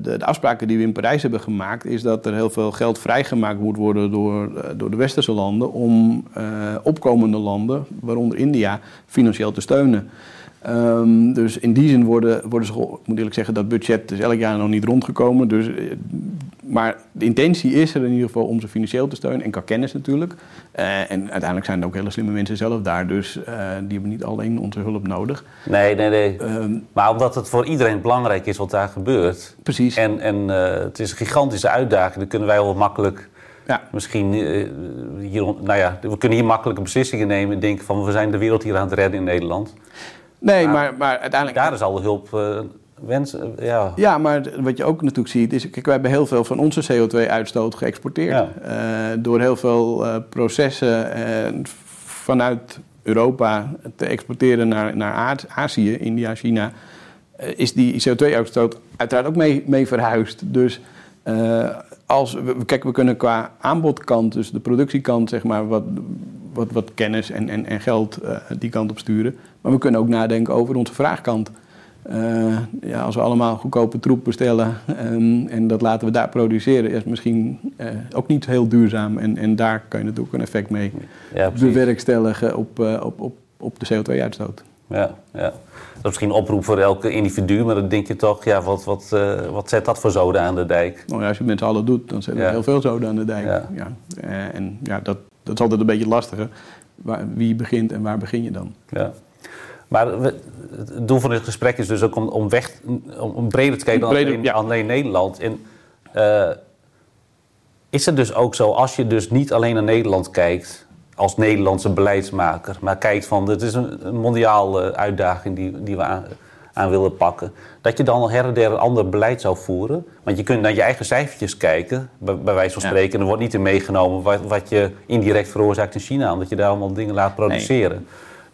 de, de, afspraken die we in Parijs hebben gemaakt, is dat er heel veel geld vrijgemaakt moet worden door, uh, door de westerse landen om uh, opkomende landen, waaronder India, financieel te steunen. Um, dus in die zin worden, worden ze, ik moet eerlijk zeggen, dat budget is elk jaar nog niet rondgekomen. Dus, maar de intentie is er in ieder geval om ze financieel te steunen en qua kennis natuurlijk. Uh, en uiteindelijk zijn er ook hele slimme mensen zelf daar, dus uh, die hebben niet alleen onze hulp nodig. Nee, nee, nee. Um, maar omdat het voor iedereen belangrijk is wat daar gebeurt. Precies. En, en uh, het is een gigantische uitdaging, dan kunnen wij wel makkelijk ja. Misschien hier, nou ja, we kunnen hier makkelijke beslissingen nemen en denken van we zijn de wereld hier aan het redden in Nederland. Nee, maar, maar, uiteindelijk... Daar is al de hulp uh, wensen, ja. Ja, maar wat je ook natuurlijk ziet is... Kijk, wij hebben heel veel van onze CO2-uitstoot geëxporteerd. Ja. Uh, door heel veel processen vanuit Europa te exporteren naar, naar Azië, India, China... is die CO2-uitstoot uiteraard ook mee, mee verhuisd. Dus als we, kijk, we kunnen qua aanbodkant, dus de productiekant, zeg maar, wat, wat, wat kennis en, en, en geld uh, die kant op sturen. Maar we kunnen ook nadenken over onze vraagkant. Uh, ja, als we allemaal goedkope troep bestellen um, en dat laten we daar produceren, is misschien uh, ook niet heel duurzaam. En, en daar kan je natuurlijk een effect mee ja, bewerkstelligen op, op, op, op de CO2-uitstoot. Ja, ja. Dat is misschien een oproep voor elke individu, maar dan denk je toch, ja, wat, wat, wat zet dat voor zoden aan de dijk? Nou ja, als je het met z'n allen doet, dan zet er heel veel zoden aan de dijk. Ja. ja. En ja, dat, dat is altijd een beetje lastiger. Waar, wie begint en waar begin je dan? Ja. Maar we, het doel van dit gesprek is dus ook om, om, weg, om, om breder te kijken dan breder, alleen, ja. alleen, Nederland. En, uh, is het dus ook zo, als je dus niet alleen naar Nederland kijkt, als Nederlandse beleidsmaker, maar kijkt van dit is een, een mondiale uitdaging die, die we aan, aan, willen pakken, dat je dan her en der een ander beleid zou voeren. Want je kunt naar je eigen cijfertjes kijken, bij, bij wijze van spreken, en er wordt niet in meegenomen wat, wat, je indirect veroorzaakt in China, omdat je daar allemaal dingen laat produceren. Nee.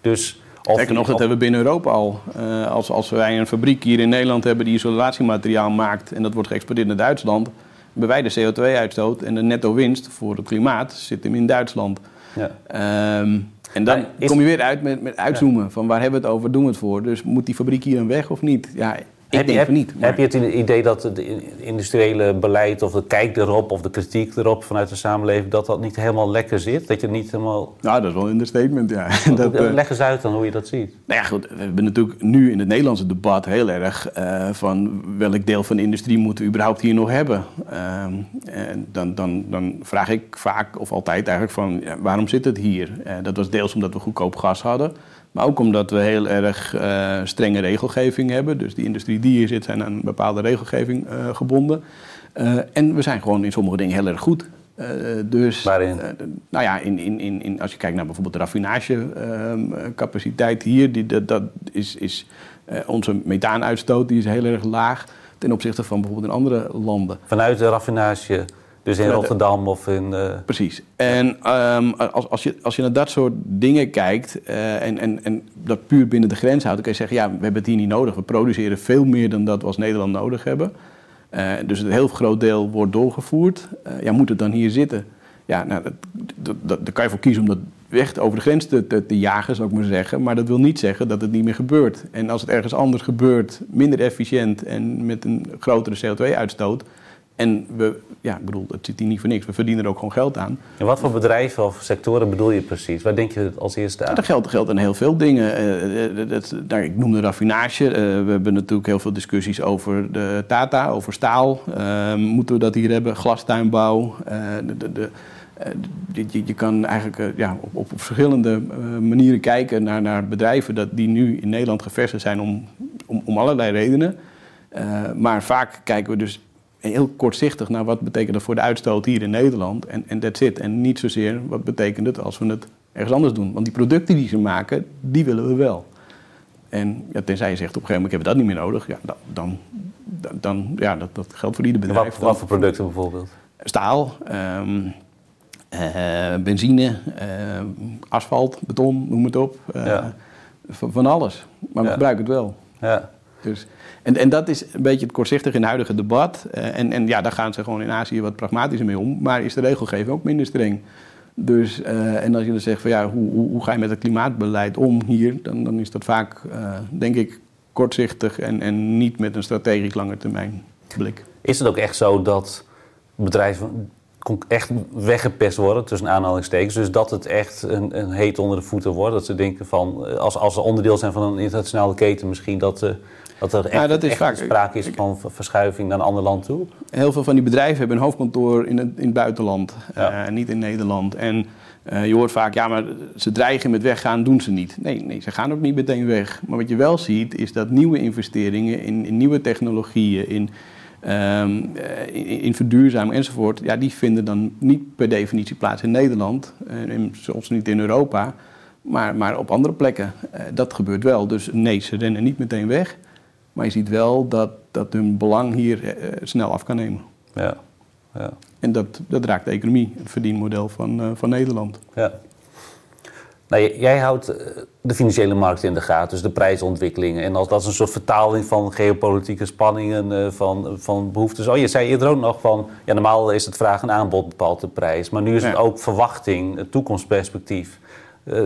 Dus. Of nog, dat hebben we binnen Europa al. Uh, als, als wij een fabriek hier in Nederland hebben die isolatiemateriaal maakt en dat wordt geëxporteerd naar Duitsland, hebben wij de CO2-uitstoot en de netto winst voor het klimaat zit hem in Duitsland. Ja. Um, en dan kom je weer uit met, met uitzoomen van waar hebben we het over, doen we het voor. Dus moet die fabriek hier een weg of niet? Ja, ik heb, denk heb, niet. Maar... Heb je het idee dat het industriële beleid of de kijk erop of de kritiek erop vanuit de samenleving, dat dat niet helemaal lekker zit? Dat je niet helemaal... Nou, dat is wel een understatement, ja. dat, uh... Leg eens uit dan hoe je dat ziet. Nou ja, goed. We hebben natuurlijk nu in het Nederlandse debat heel erg uh, van welk deel van de industrie moeten we überhaupt hier nog hebben. Uh, en dan, dan, dan vraag ik vaak of altijd eigenlijk van ja, waarom zit het hier? Eh, dat was deels omdat we goedkoop gas hadden. Maar ook omdat we heel erg uh, strenge regelgeving hebben. Dus die industrie die hier zit, zijn aan een bepaalde regelgeving uh, gebonden. Uh, en we zijn gewoon in sommige dingen heel erg goed. dus, Waarin? nou ja, in, in, in, in, als je kijkt naar bijvoorbeeld de raffinagecapaciteit hier, die, dat, dat is, is onze methaanuitstoot die is heel erg laag ten opzichte van bijvoorbeeld in andere landen. Vanuit de raffinage dus in Rotterdam of in... Uh... Precies. En um, als, als, je, als je naar dat soort dingen kijkt uh, en, en, en dat puur binnen de grens houdt... dan kun je zeggen, ja, we hebben het hier niet nodig. We produceren veel meer dan dat we als Nederland nodig hebben. dus een heel groot deel wordt doorgevoerd. ja, moet het dan hier zitten? Ja, nou, dat, dat, daar kan je voor kiezen om dat weg over de grens te, te, te, jagen, zou ik maar zeggen. Maar dat wil niet zeggen dat het niet meer gebeurt. En als het ergens anders gebeurt, minder efficiënt en met een grotere CO2-uitstoot. En we, ja, ik bedoel, het zit hier niet voor niks. We verdienen er ook gewoon geld aan. En wat voor bedrijven of sectoren bedoel je precies? Waar denk je als eerste aan? Dat geldt, geldt aan heel veel dingen. Uh, dat, nou, ik noemde raffinage. We hebben natuurlijk heel veel discussies over de Tata, over staal. Uh, moeten we dat hier hebben? Glastuinbouw. de, de, de eh, je, je, kan eigenlijk eh, ja, op, op, verschillende eh, manieren kijken naar, naar bedrijven dat die nu in Nederland gevestigd zijn om, om, om allerlei redenen. maar vaak kijken we dus heel kortzichtig naar wat betekent dat voor de uitstoot hier in Nederland. En, en that's it. En niet zozeer wat betekent het als we het ergens anders doen. Want die producten die ze maken, die willen we wel. En ja, tenzij je zegt op een gegeven moment hebben we dat niet meer nodig. Ja, dan, dan, dan ja, dat, dat geldt voor ieder bedrijf. Wat, wat voor producten bijvoorbeeld? Staal, um, uh, benzine, uh, asfalt, beton, noem het op. Uh, van, alles. Maar we gebruiken het wel. Ja. Dus, en, en dat is een beetje het kortzichtig in het huidige debat. en, en ja, daar gaan ze gewoon in Azië wat pragmatischer mee om. Maar is de regelgeving ook minder streng. Dus, en als je dan zegt van ja, hoe, hoe, hoe, ga je met het klimaatbeleid om hier, dan, dan is dat vaak, denk ik, kortzichtig en, en niet met een strategisch lange termijn blik. Is het ook echt zo dat bedrijven echt weggepest worden, tussen aanhalingstekens. Dus dat het echt een, een, heet onder de voeten wordt. Dat ze denken van, eh, als, als ze onderdeel zijn van een internationale keten misschien, dat, uh, dat er echt, dat is echt vaak, sprake is van verschuiving naar een ander land toe. Heel veel van die bedrijven hebben een hoofdkantoor in het, in het buitenland, ja. uh, niet in Nederland. En je hoort vaak, ja, maar ze dreigen met weggaan, doen ze niet. Nee, nee, ze gaan ook niet meteen weg. Maar wat je wel ziet, is dat nieuwe investeringen in, in nieuwe technologieën, in um, in, verduurzaming enzovoort, ja, die vinden dan niet per definitie plaats in Nederland, en eh, soms niet in Europa, maar, maar op andere plekken. Uh, dat gebeurt wel. Dus nee, ze rennen niet meteen weg, maar je ziet wel dat, dat hun belang hier uh, snel af kan nemen. Ja. ja. En dat, dat raakt de economie, het verdienmodel van, van Nederland. Ja. Nou, jij houdt eh, de financiële markt in de gaten, dus de prijsontwikkelingen. En als dat is een soort vertaling van geopolitieke spanningen, eh, van, van behoeftes. Oh, je zei eerder ook nog van, ja, normaal is het vraag en aanbod bepaalt de prijs. Maar nu is het ook verwachting, het toekomstperspectief. Uh,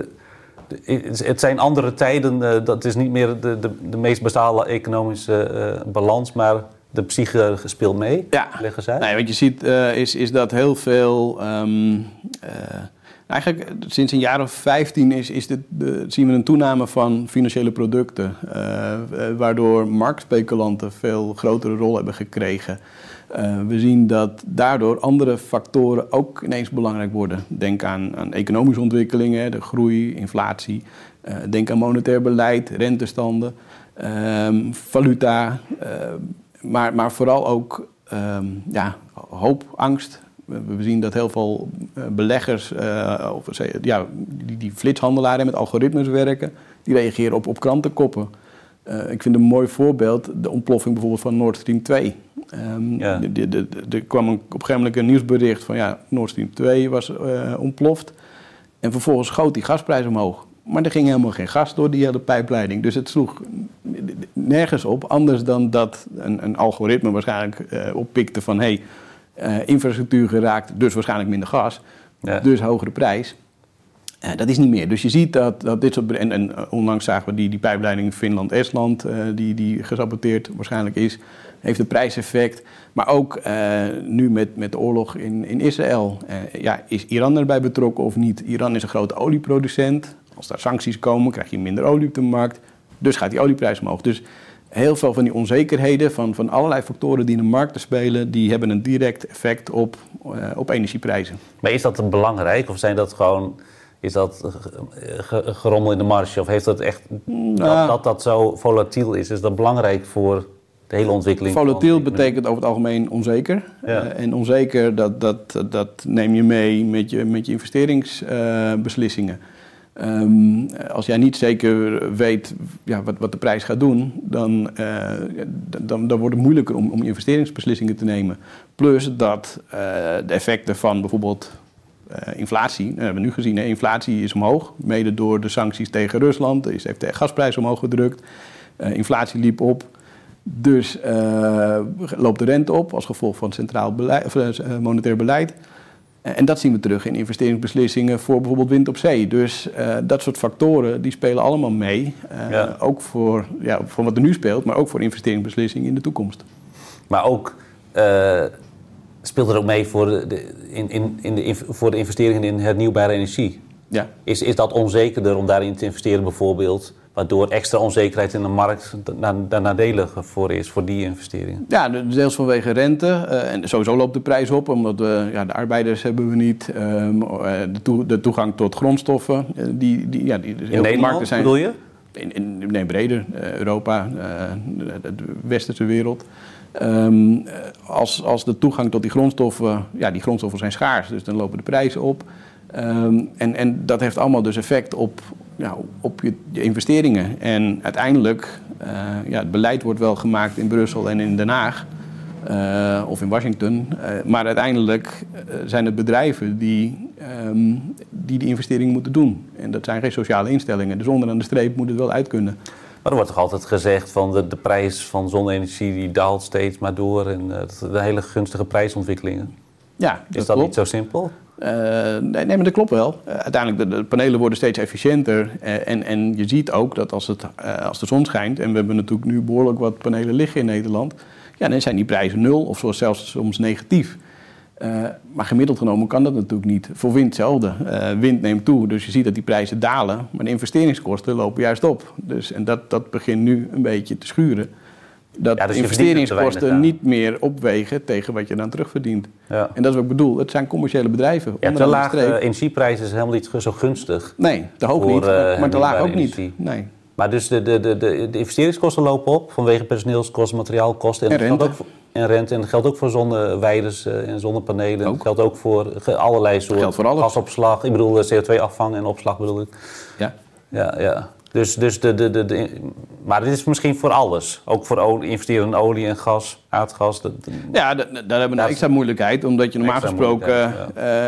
het zijn andere tijden, dat is niet meer de, de, de meest basale economische balans, maar de psyche speelt mee. Ja, leggen zij. Nee, wat je ziet is, is dat heel veel. Um, Eigenlijk sinds een jaar of 15 is, is dit, de, zien we een toename van financiële producten. Uh, waardoor marktspeculanten veel grotere rol hebben gekregen. Uh, we zien dat daardoor andere factoren ook ineens belangrijk worden. Denk aan, aan economische ontwikkelingen, de groei, inflatie. Uh, denk aan monetair beleid, rentestanden, um, valuta. maar, maar vooral ook um, ja, hoop, angst, we zien dat heel veel eh, beleggers, of, ja, die, die flitshandelaren met algoritmes werken, die reageren op, op krantenkoppen. Uh, ik vind een mooi voorbeeld de ontploffing bijvoorbeeld van Nord Stream 2. Um, ja. Er kwam een, op een gegeven moment een nieuwsbericht van ja, Nord Stream 2 was uh, ontploft. En vervolgens schoot die gasprijs omhoog. Maar er ging helemaal geen gas door die hele pijpleiding. Dus het sloeg nergens op, anders dan dat een, een algoritme waarschijnlijk uh, oppikte van... Hey, uh, infrastructuur geraakt, dus waarschijnlijk minder gas. Dus hogere prijs. Uh, dat is niet meer. Dus je ziet dat, dat dit soort. En, en uh, onlangs zagen we die, die pijpleiding Finland-Estland, die, die gesaboteerd waarschijnlijk is. Heeft een prijseffect. Maar ook nu met, met de oorlog in, in Israël. ja, is Iran erbij betrokken of niet? Iran is een grote olieproducent. Als daar sancties komen, krijg je minder olie op de markt. Dus gaat die olieprijs omhoog. Dus heel veel van die onzekerheden van, van allerlei factoren die in de markt spelen, die hebben een direct effect op, op energieprijzen. Maar is dat belangrijk of zijn dat gewoon, is dat gerommel in de marge of heeft dat echt, nou, dat, dat, dat zo volatiel is, is dat belangrijk voor de hele ontwikkeling? Volatiel betekent over het algemeen onzeker. Ja. Uh, en onzeker, dat, dat, dat neem je mee met je, met je investeringsbeslissingen. Um, als jij niet zeker weet ja, wat, wat de prijs gaat doen, dan, uh, dan, dan wordt het moeilijker om, om investeringsbeslissingen te nemen. Plus dat uh, de effecten van bijvoorbeeld inflatie, dat hebben we nu gezien, inflatie is omhoog, mede door de sancties tegen Rusland, is, heeft de gasprijs omhoog gedrukt, inflatie liep op. Dus loopt de rente op als gevolg van centraal beleid, of, monetair beleid. En dat zien we terug in investeringsbeslissingen voor bijvoorbeeld wind op zee. Dus dat soort factoren die spelen allemaal mee. Ook voor, ja, voor wat er nu speelt, maar ook voor investeringsbeslissingen in de toekomst. Maar ook speelt er ook mee voor de, in, in, in de, voor de investeringen in hernieuwbare energie. Ja. Is, is dat onzekerder om daarin te investeren bijvoorbeeld? Waardoor extra onzekerheid in de markt daar nadelig voor is, voor die investeringen? Ja, deels vanwege rente. Uh, en sowieso loopt de prijs op, omdat we, ja, de arbeiders hebben we niet. Um, de, de, toegang tot grondstoffen. Uh, die, die, ja, die, in Nederland zijn, bedoel je? In, in, nee, breder. Europa, de, de westerse wereld. Um, als, als de toegang tot die grondstoffen, ja, die grondstoffen zijn schaars, dus dan lopen de prijzen op. Um, en, en dat heeft allemaal dus effect op, op je, investeringen. En uiteindelijk, uh, ja, het beleid wordt wel gemaakt in Brussel en in Den Haag. Uh, of in Washington. Uh, maar uiteindelijk zijn het bedrijven die, um, die die investeringen moeten doen. En dat zijn geen sociale instellingen. Dus onderaan de streep moet het wel uit kunnen. Maar er wordt toch altijd gezegd van de, de prijs van zonne-energie die daalt steeds maar door en uh, de hele gunstige prijsontwikkelingen. Ja, dat Is dat niet zo simpel? Uh, nee, nee, maar dat klopt wel. Uh, uiteindelijk, de, de, panelen worden steeds efficiënter. en, en je ziet ook dat als, het, als de zon schijnt... en we hebben natuurlijk nu behoorlijk wat panelen liggen in Nederland... ja, dan zijn die prijzen nul of zelfs soms negatief. Uh, maar gemiddeld genomen kan dat natuurlijk niet. Voor wind hetzelfde. Uh, wind neemt toe, dus je ziet dat die prijzen dalen. Maar de investeringskosten lopen juist op. Dus, en dat, dat begint nu een beetje te schuren. Dat ja, dus investeringskosten niet meer opwegen tegen wat je dan terugverdient. Ja. En dat is wat ik bedoel. Het zijn commerciële bedrijven. Ja, te lage energieprijzen is helemaal niet zo gunstig. Nee, te hoog niet. Uh, maar te laag ook niet. Nee. Maar dus de, de, de, de, investeringskosten lopen op vanwege personeelskosten, materiaalkosten. En, en rente. Ook, en rente. En dat geldt ook voor zonneweiders eh, en zonnepanelen. Dat geldt ook voor allerlei soorten gasopslag. Ik bedoel eh, CO2-afvang en opslag bedoel ik. Ja. Ja, ja. Dus, dus de, de, de, de, maar dit is misschien voor alles. Ook voor olie, investeren in olie en gas, aardgas. ja, daar hebben we een extra moeilijkheid. Omdat je normaal gesproken ja.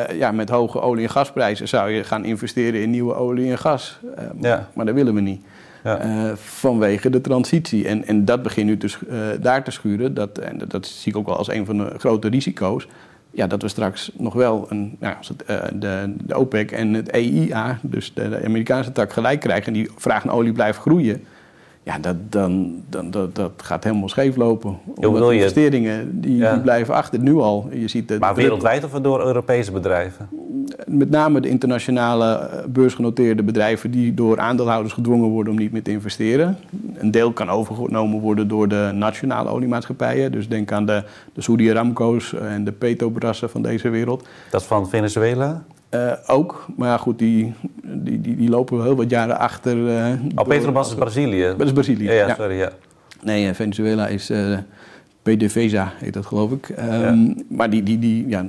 Uh, ja. met hoge olie- en gasprijzen zou je gaan investeren in nieuwe olie en gas. Uh, ja. Maar dat willen we niet. Ja. Uh, vanwege de transitie. En, en dat begint nu dus, uh, daar te schuren. Dat, en dat zie ik ook wel als een van de grote risico's. Ja, dat we straks nog wel een, nou, als het, uh, de, de OPEC en het EIA, dus de, de, Amerikaanse tak, gelijk krijgen en die vraag naar olie blijft groeien. Ja, dat, dan, dan, dat, dat gaat helemaal scheef lopen. Omdat de investeringen die, die, blijven achter, nu al. Je ziet de, maar wereldwijd of door Europese bedrijven? Met name de internationale eh, beursgenoteerde bedrijven die door aandeelhouders gedwongen worden om niet meer te investeren. Een deel kan overgenomen worden door de nationale oliemaatschappijen. Dus denk aan de, de Saudi Aramco's en de Petrobrassen van deze wereld. Dat van Venezuela? Uh, ook, maar ja, goed, die, die, die, die lopen wel heel wat jaren achter. Uh, oh, Petrobras is Brazilië? Dat is Brazilië. Ja, ja, sorry, ja. Nee, Venezuela is uh, PDVSA, heet dat geloof ik. Um, ja. Maar die, die, die, ja,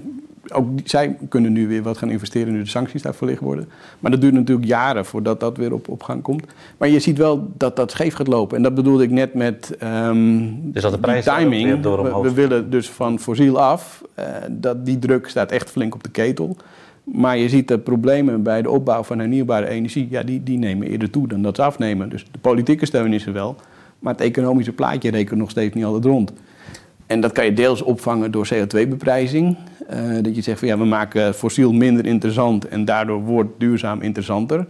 ook zij kunnen nu weer wat gaan investeren nu de sancties daar verlicht worden. Maar dat duurt natuurlijk jaren voordat dat weer op, op gang komt. Maar je ziet wel dat dat scheef gaat lopen. En dat bedoelde ik net met um, dus dat de prijs timing. We, we, willen dus van fossiel af. Uh, dat, die druk staat echt flink op de ketel. Maar je ziet de problemen bij de opbouw van hernieuwbare energie, ja, die, die nemen eerder toe dan dat ze afnemen. Dus de politieke steun is er wel, maar het economische plaatje rekent nog steeds niet altijd rond. En dat kan je deels opvangen door CO2-beprijzing. Uh, dat je zegt van ja, we maken fossiel minder interessant en daardoor wordt duurzaam interessanter.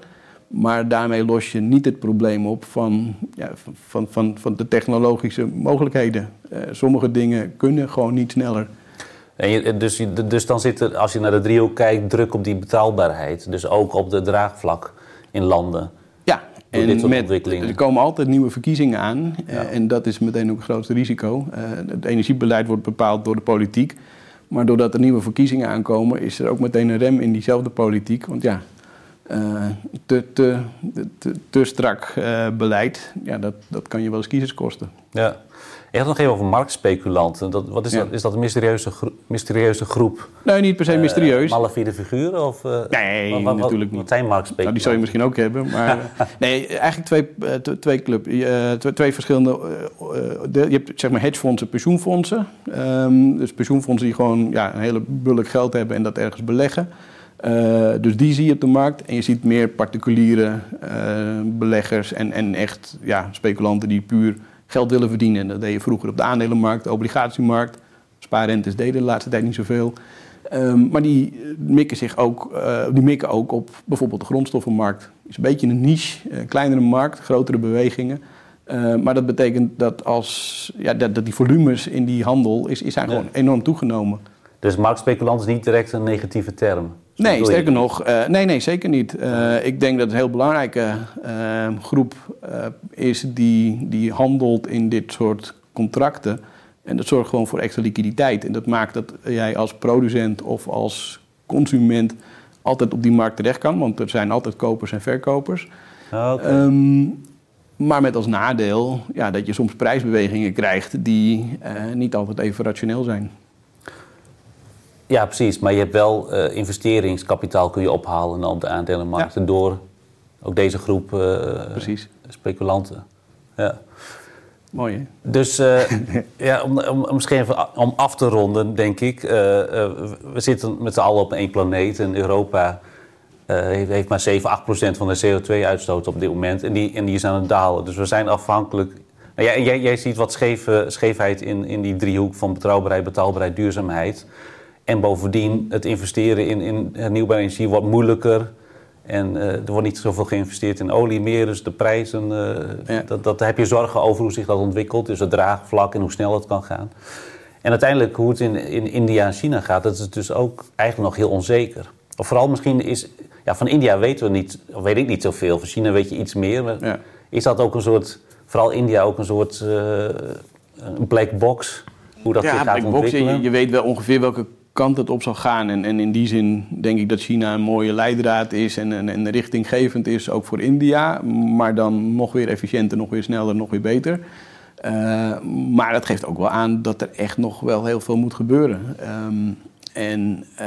Maar daarmee los je niet het probleem op van, ja, van, van, van de technologische mogelijkheden. Uh, sommige dingen kunnen gewoon niet sneller. En je, dus, dus dan zit er, als je naar de driehoek kijkt, druk op die betaalbaarheid. Dus ook op de draagvlak in landen. En met, er komen altijd nieuwe verkiezingen aan. Uh, en dat is meteen ook het grootste risico. Uh, het energiebeleid wordt bepaald door de politiek. Maar doordat er nieuwe verkiezingen aankomen, is er ook meteen een rem in diezelfde politiek. Want ja, uh, te, te, te, te, strak beleid, ja, dat, dat kan je wel eens kiezers kosten. Ja. Je had nog even over marktspeculanten. Dat, wat is, dat, is dat een mysterieuze, mysterieuze groep? Nee, niet per se mysterieus. Uh, malafide figuren? Of, uh, nee, wat, natuurlijk niet. Wat zijn marktspeculanten? Nou, die zou je misschien ook hebben. Maar nee, eigenlijk twee, twee, club, twee, twee, verschillende... De, je hebt zeg maar hedgefondsen, pensioenfondsen. Um, dus pensioenfondsen die gewoon ja, een hele bulk geld hebben en dat ergens beleggen. Dus die zie je op de markt. En je ziet meer particuliere beleggers en, en echt ja, speculanten die puur geld willen verdienen. Dat deed je vroeger op de aandelenmarkt, de obligatiemarkt. Spaarrentes deden de laatste tijd niet zoveel. Um, maar die mikken, zich ook, uh, die mikken ook op bijvoorbeeld de grondstoffenmarkt. Het is een beetje een niche, kleinere markt, grotere bewegingen. Uh, maar dat betekent dat, als, ja, dat, dat, die volumes in die handel is, is zijn gewoon enorm toegenomen. Dus marktspeculant is niet direct een negatieve term? Nee, sterker nog, uh, nee, nee, zeker niet. Uh, ik denk dat het een heel belangrijke uh, groep is die, die handelt in dit soort contracten. En dat zorgt gewoon voor extra liquiditeit. En dat maakt dat jij als producent of als consument altijd op die markt terecht kan. Want er zijn altijd kopers en verkopers. Okay. Um, maar met als nadeel ja, dat je soms prijsbewegingen krijgt die niet altijd even rationeel zijn. Ja, precies. Maar je hebt wel uh, investeringskapitaal kun je ophalen op de aandelenmarkt. Ja. Door ook deze groep uh, precies. speculanten. Ja. Mooi, hè? Dus uh, ja, om, om, misschien even om af te ronden, denk ik. we zitten met z'n allen op één planeet. En Europa heeft, heeft, maar 7, 8 procent van de CO2-uitstoot op dit moment. En die, en die is aan het dalen. Dus we zijn afhankelijk... Nou, jij, jij, jij ziet wat scheef, scheefheid in, in die driehoek van betrouwbaarheid, betaalbaarheid, duurzaamheid... En bovendien, het investeren in, in hernieuwbare energie wordt moeilijker. En uh, er wordt niet zoveel geïnvesteerd in olie meer. Dus de prijzen, uh, ja. dat, dat, daar heb je zorgen over hoe zich dat ontwikkelt. Dus het draagvlak en hoe snel het kan gaan. En uiteindelijk hoe het in, in India en China gaat, dat is dus ook eigenlijk nog heel onzeker. Of vooral misschien is... Ja, van India weten we niet, of weet ik niet zoveel. Van China weet je iets meer. Maar ja. Is dat ook een soort, vooral India ook een soort uh, een black box? Hoe dat ja, zich gaat black box, je weet wel ongeveer welke kant het op zal gaan. En, en in die zin denk ik dat China een mooie leidraad is en, en, en richtinggevend is, ook voor India. Maar dan nog weer efficiënter, nog weer sneller, nog weer beter. Uh, maar dat geeft ook wel aan dat er echt nog wel heel veel moet gebeuren. Um, en uh,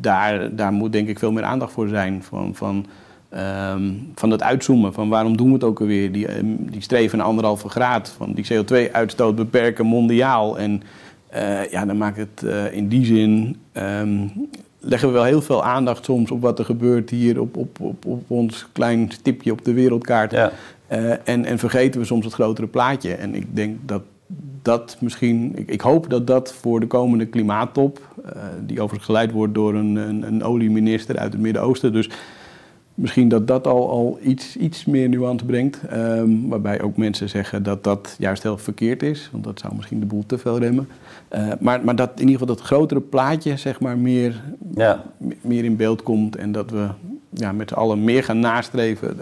daar, daar moet denk ik veel meer aandacht voor zijn. Van, van, um, van het uitzoomen. Van waarom doen we het ook alweer? Die, um, die streven naar anderhalve graad. Van die CO2-uitstoot beperken mondiaal. En uh, ja, dan maakt het uh, in die zin. Um, leggen we wel heel veel aandacht soms op wat er gebeurt hier op, op, op, op ons klein stipje op de wereldkaart. Ja. Uh, en, en vergeten we soms het grotere plaatje. En ik denk dat dat misschien. Ik, ik hoop dat dat voor de komende klimaattop, die overigens geleid wordt door een, een, een olieminister uit het Midden-Oosten. Dus misschien dat dat al, al iets, iets meer nuance brengt. Um, waarbij ook mensen zeggen dat dat juist heel verkeerd is. Want dat zou misschien de boel te veel remmen. Uh, maar, maar dat in ieder geval dat grotere plaatje zeg maar, meer, ja. meer in beeld komt. En dat we ja, met z'n allen meer gaan nastreven.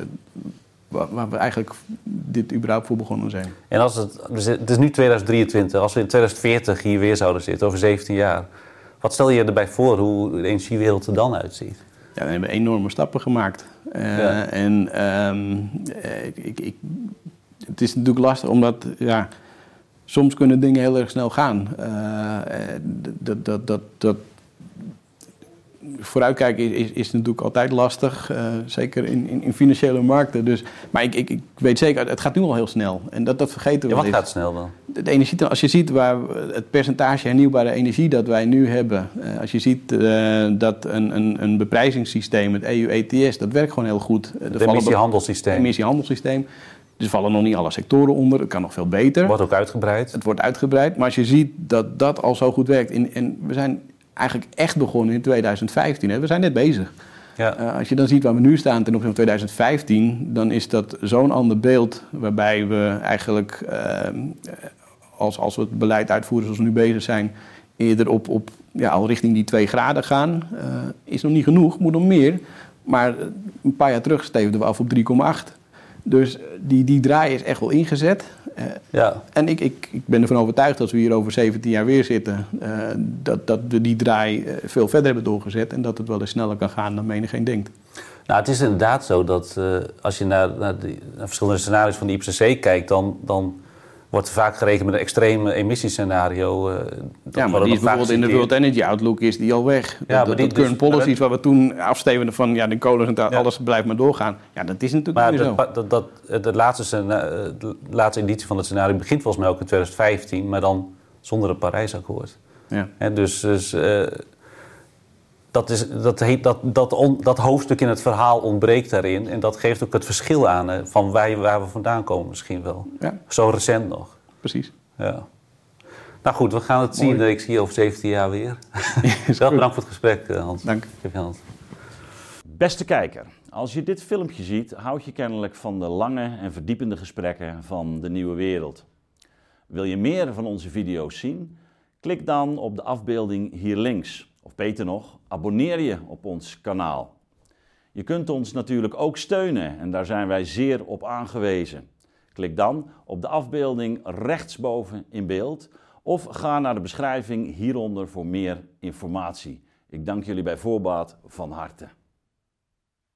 Waar, waar we eigenlijk dit überhaupt voor begonnen zijn. En als het, het is nu 2023. Als we in 2040 hier weer zouden zitten, over 17 jaar. Wat stel je erbij voor hoe de energiewereld er dan uitziet? Ja, we hebben enorme stappen gemaakt. Uh, ja. En um, ik, ik, het is natuurlijk lastig omdat, ja, soms kunnen dingen heel erg snel gaan. Uh, dat, dat, dat, dat, vooruitkijken is, is, is natuurlijk altijd lastig, uh, zeker in, in, in, financiële markten. Dus, maar ik, ik, ik, weet zeker, het gaat nu al heel snel. En dat, dat vergeten we ja, Wat gaat snel dan? De energie, als je ziet waar het percentage hernieuwbare energie dat wij nu hebben, uh, als je ziet uh, dat een, een, een beprijzingssysteem, het EU ETS, dat werkt gewoon heel goed. Het emissiehandelssysteem. emissiehandelssysteem. Dus vallen nog niet alle sectoren onder. Het kan nog veel beter. Wordt ook uitgebreid. Het wordt uitgebreid. Maar als je ziet dat dat al zo goed werkt. In, en we zijn eigenlijk echt begonnen in 2015. Hè? We zijn net bezig. Ja. Uh, als je dan ziet waar we nu staan ten opzichte van 2015, dan is dat zo'n ander beeld. Waarbij we eigenlijk, uh, als, als we het beleid uitvoeren zoals we nu bezig zijn, eerder op, op ja, al richting die 2 graden gaan. Uh, is nog niet genoeg, moet nog meer. Maar een paar jaar terug stevenden we af op 3,8. Dus die, die draai is echt wel ingezet. Uh, ja. En ik, ik, ik ben ervan overtuigd dat we hier over 17 jaar weer zitten. Uh, dat, dat we die draai veel verder hebben doorgezet. En dat het wel eens sneller kan gaan dan menigeen denkt. Nou, het is inderdaad zo dat uh, als je naar, naar, die, naar, verschillende scenario's van de IPCC kijkt, dan, dan wordt vaak gerekend met een extreme emissiescenario. Uh, ja, maar die is bijvoorbeeld in de World Energy Outlook is die al weg. Ja, dat, maar die, dat current dus, policies waar we toen afstevenden van ja, de kolen en alles blijft maar doorgaan. Ja, dat is natuurlijk maar niet dat, zo. Dat, dat, de, laatste, de laatste editie van het scenario begint volgens mij ook in 2015, maar dan zonder het Parijsakkoord. Ja. En dus, dus uh, dat, is, dat, heet, dat, dat, dat hoofdstuk in het verhaal ontbreekt daarin. En dat geeft ook het verschil aan van waar, waar we vandaan komen misschien wel. Ja. Zo recent nog. Precies. Ja. Nou goed, we gaan het zien. Ik zie je over 17 jaar weer. Wel bedankt voor het gesprek, eh, Hans. Dank. je. Beste kijker, als je dit filmpje ziet, houd je kennelijk van de lange en verdiepende gesprekken van de nieuwe wereld. Wil je meer van onze video's zien? Klik dan op de afbeelding hier links. Of beter nog, abonneer je op ons kanaal. Je kunt ons natuurlijk ook steunen en daar zijn wij zeer op aangewezen. Klik dan op de afbeelding rechtsboven in beeld of ga naar de beschrijving hieronder voor meer informatie. Ik dank jullie bij voorbaat van harte.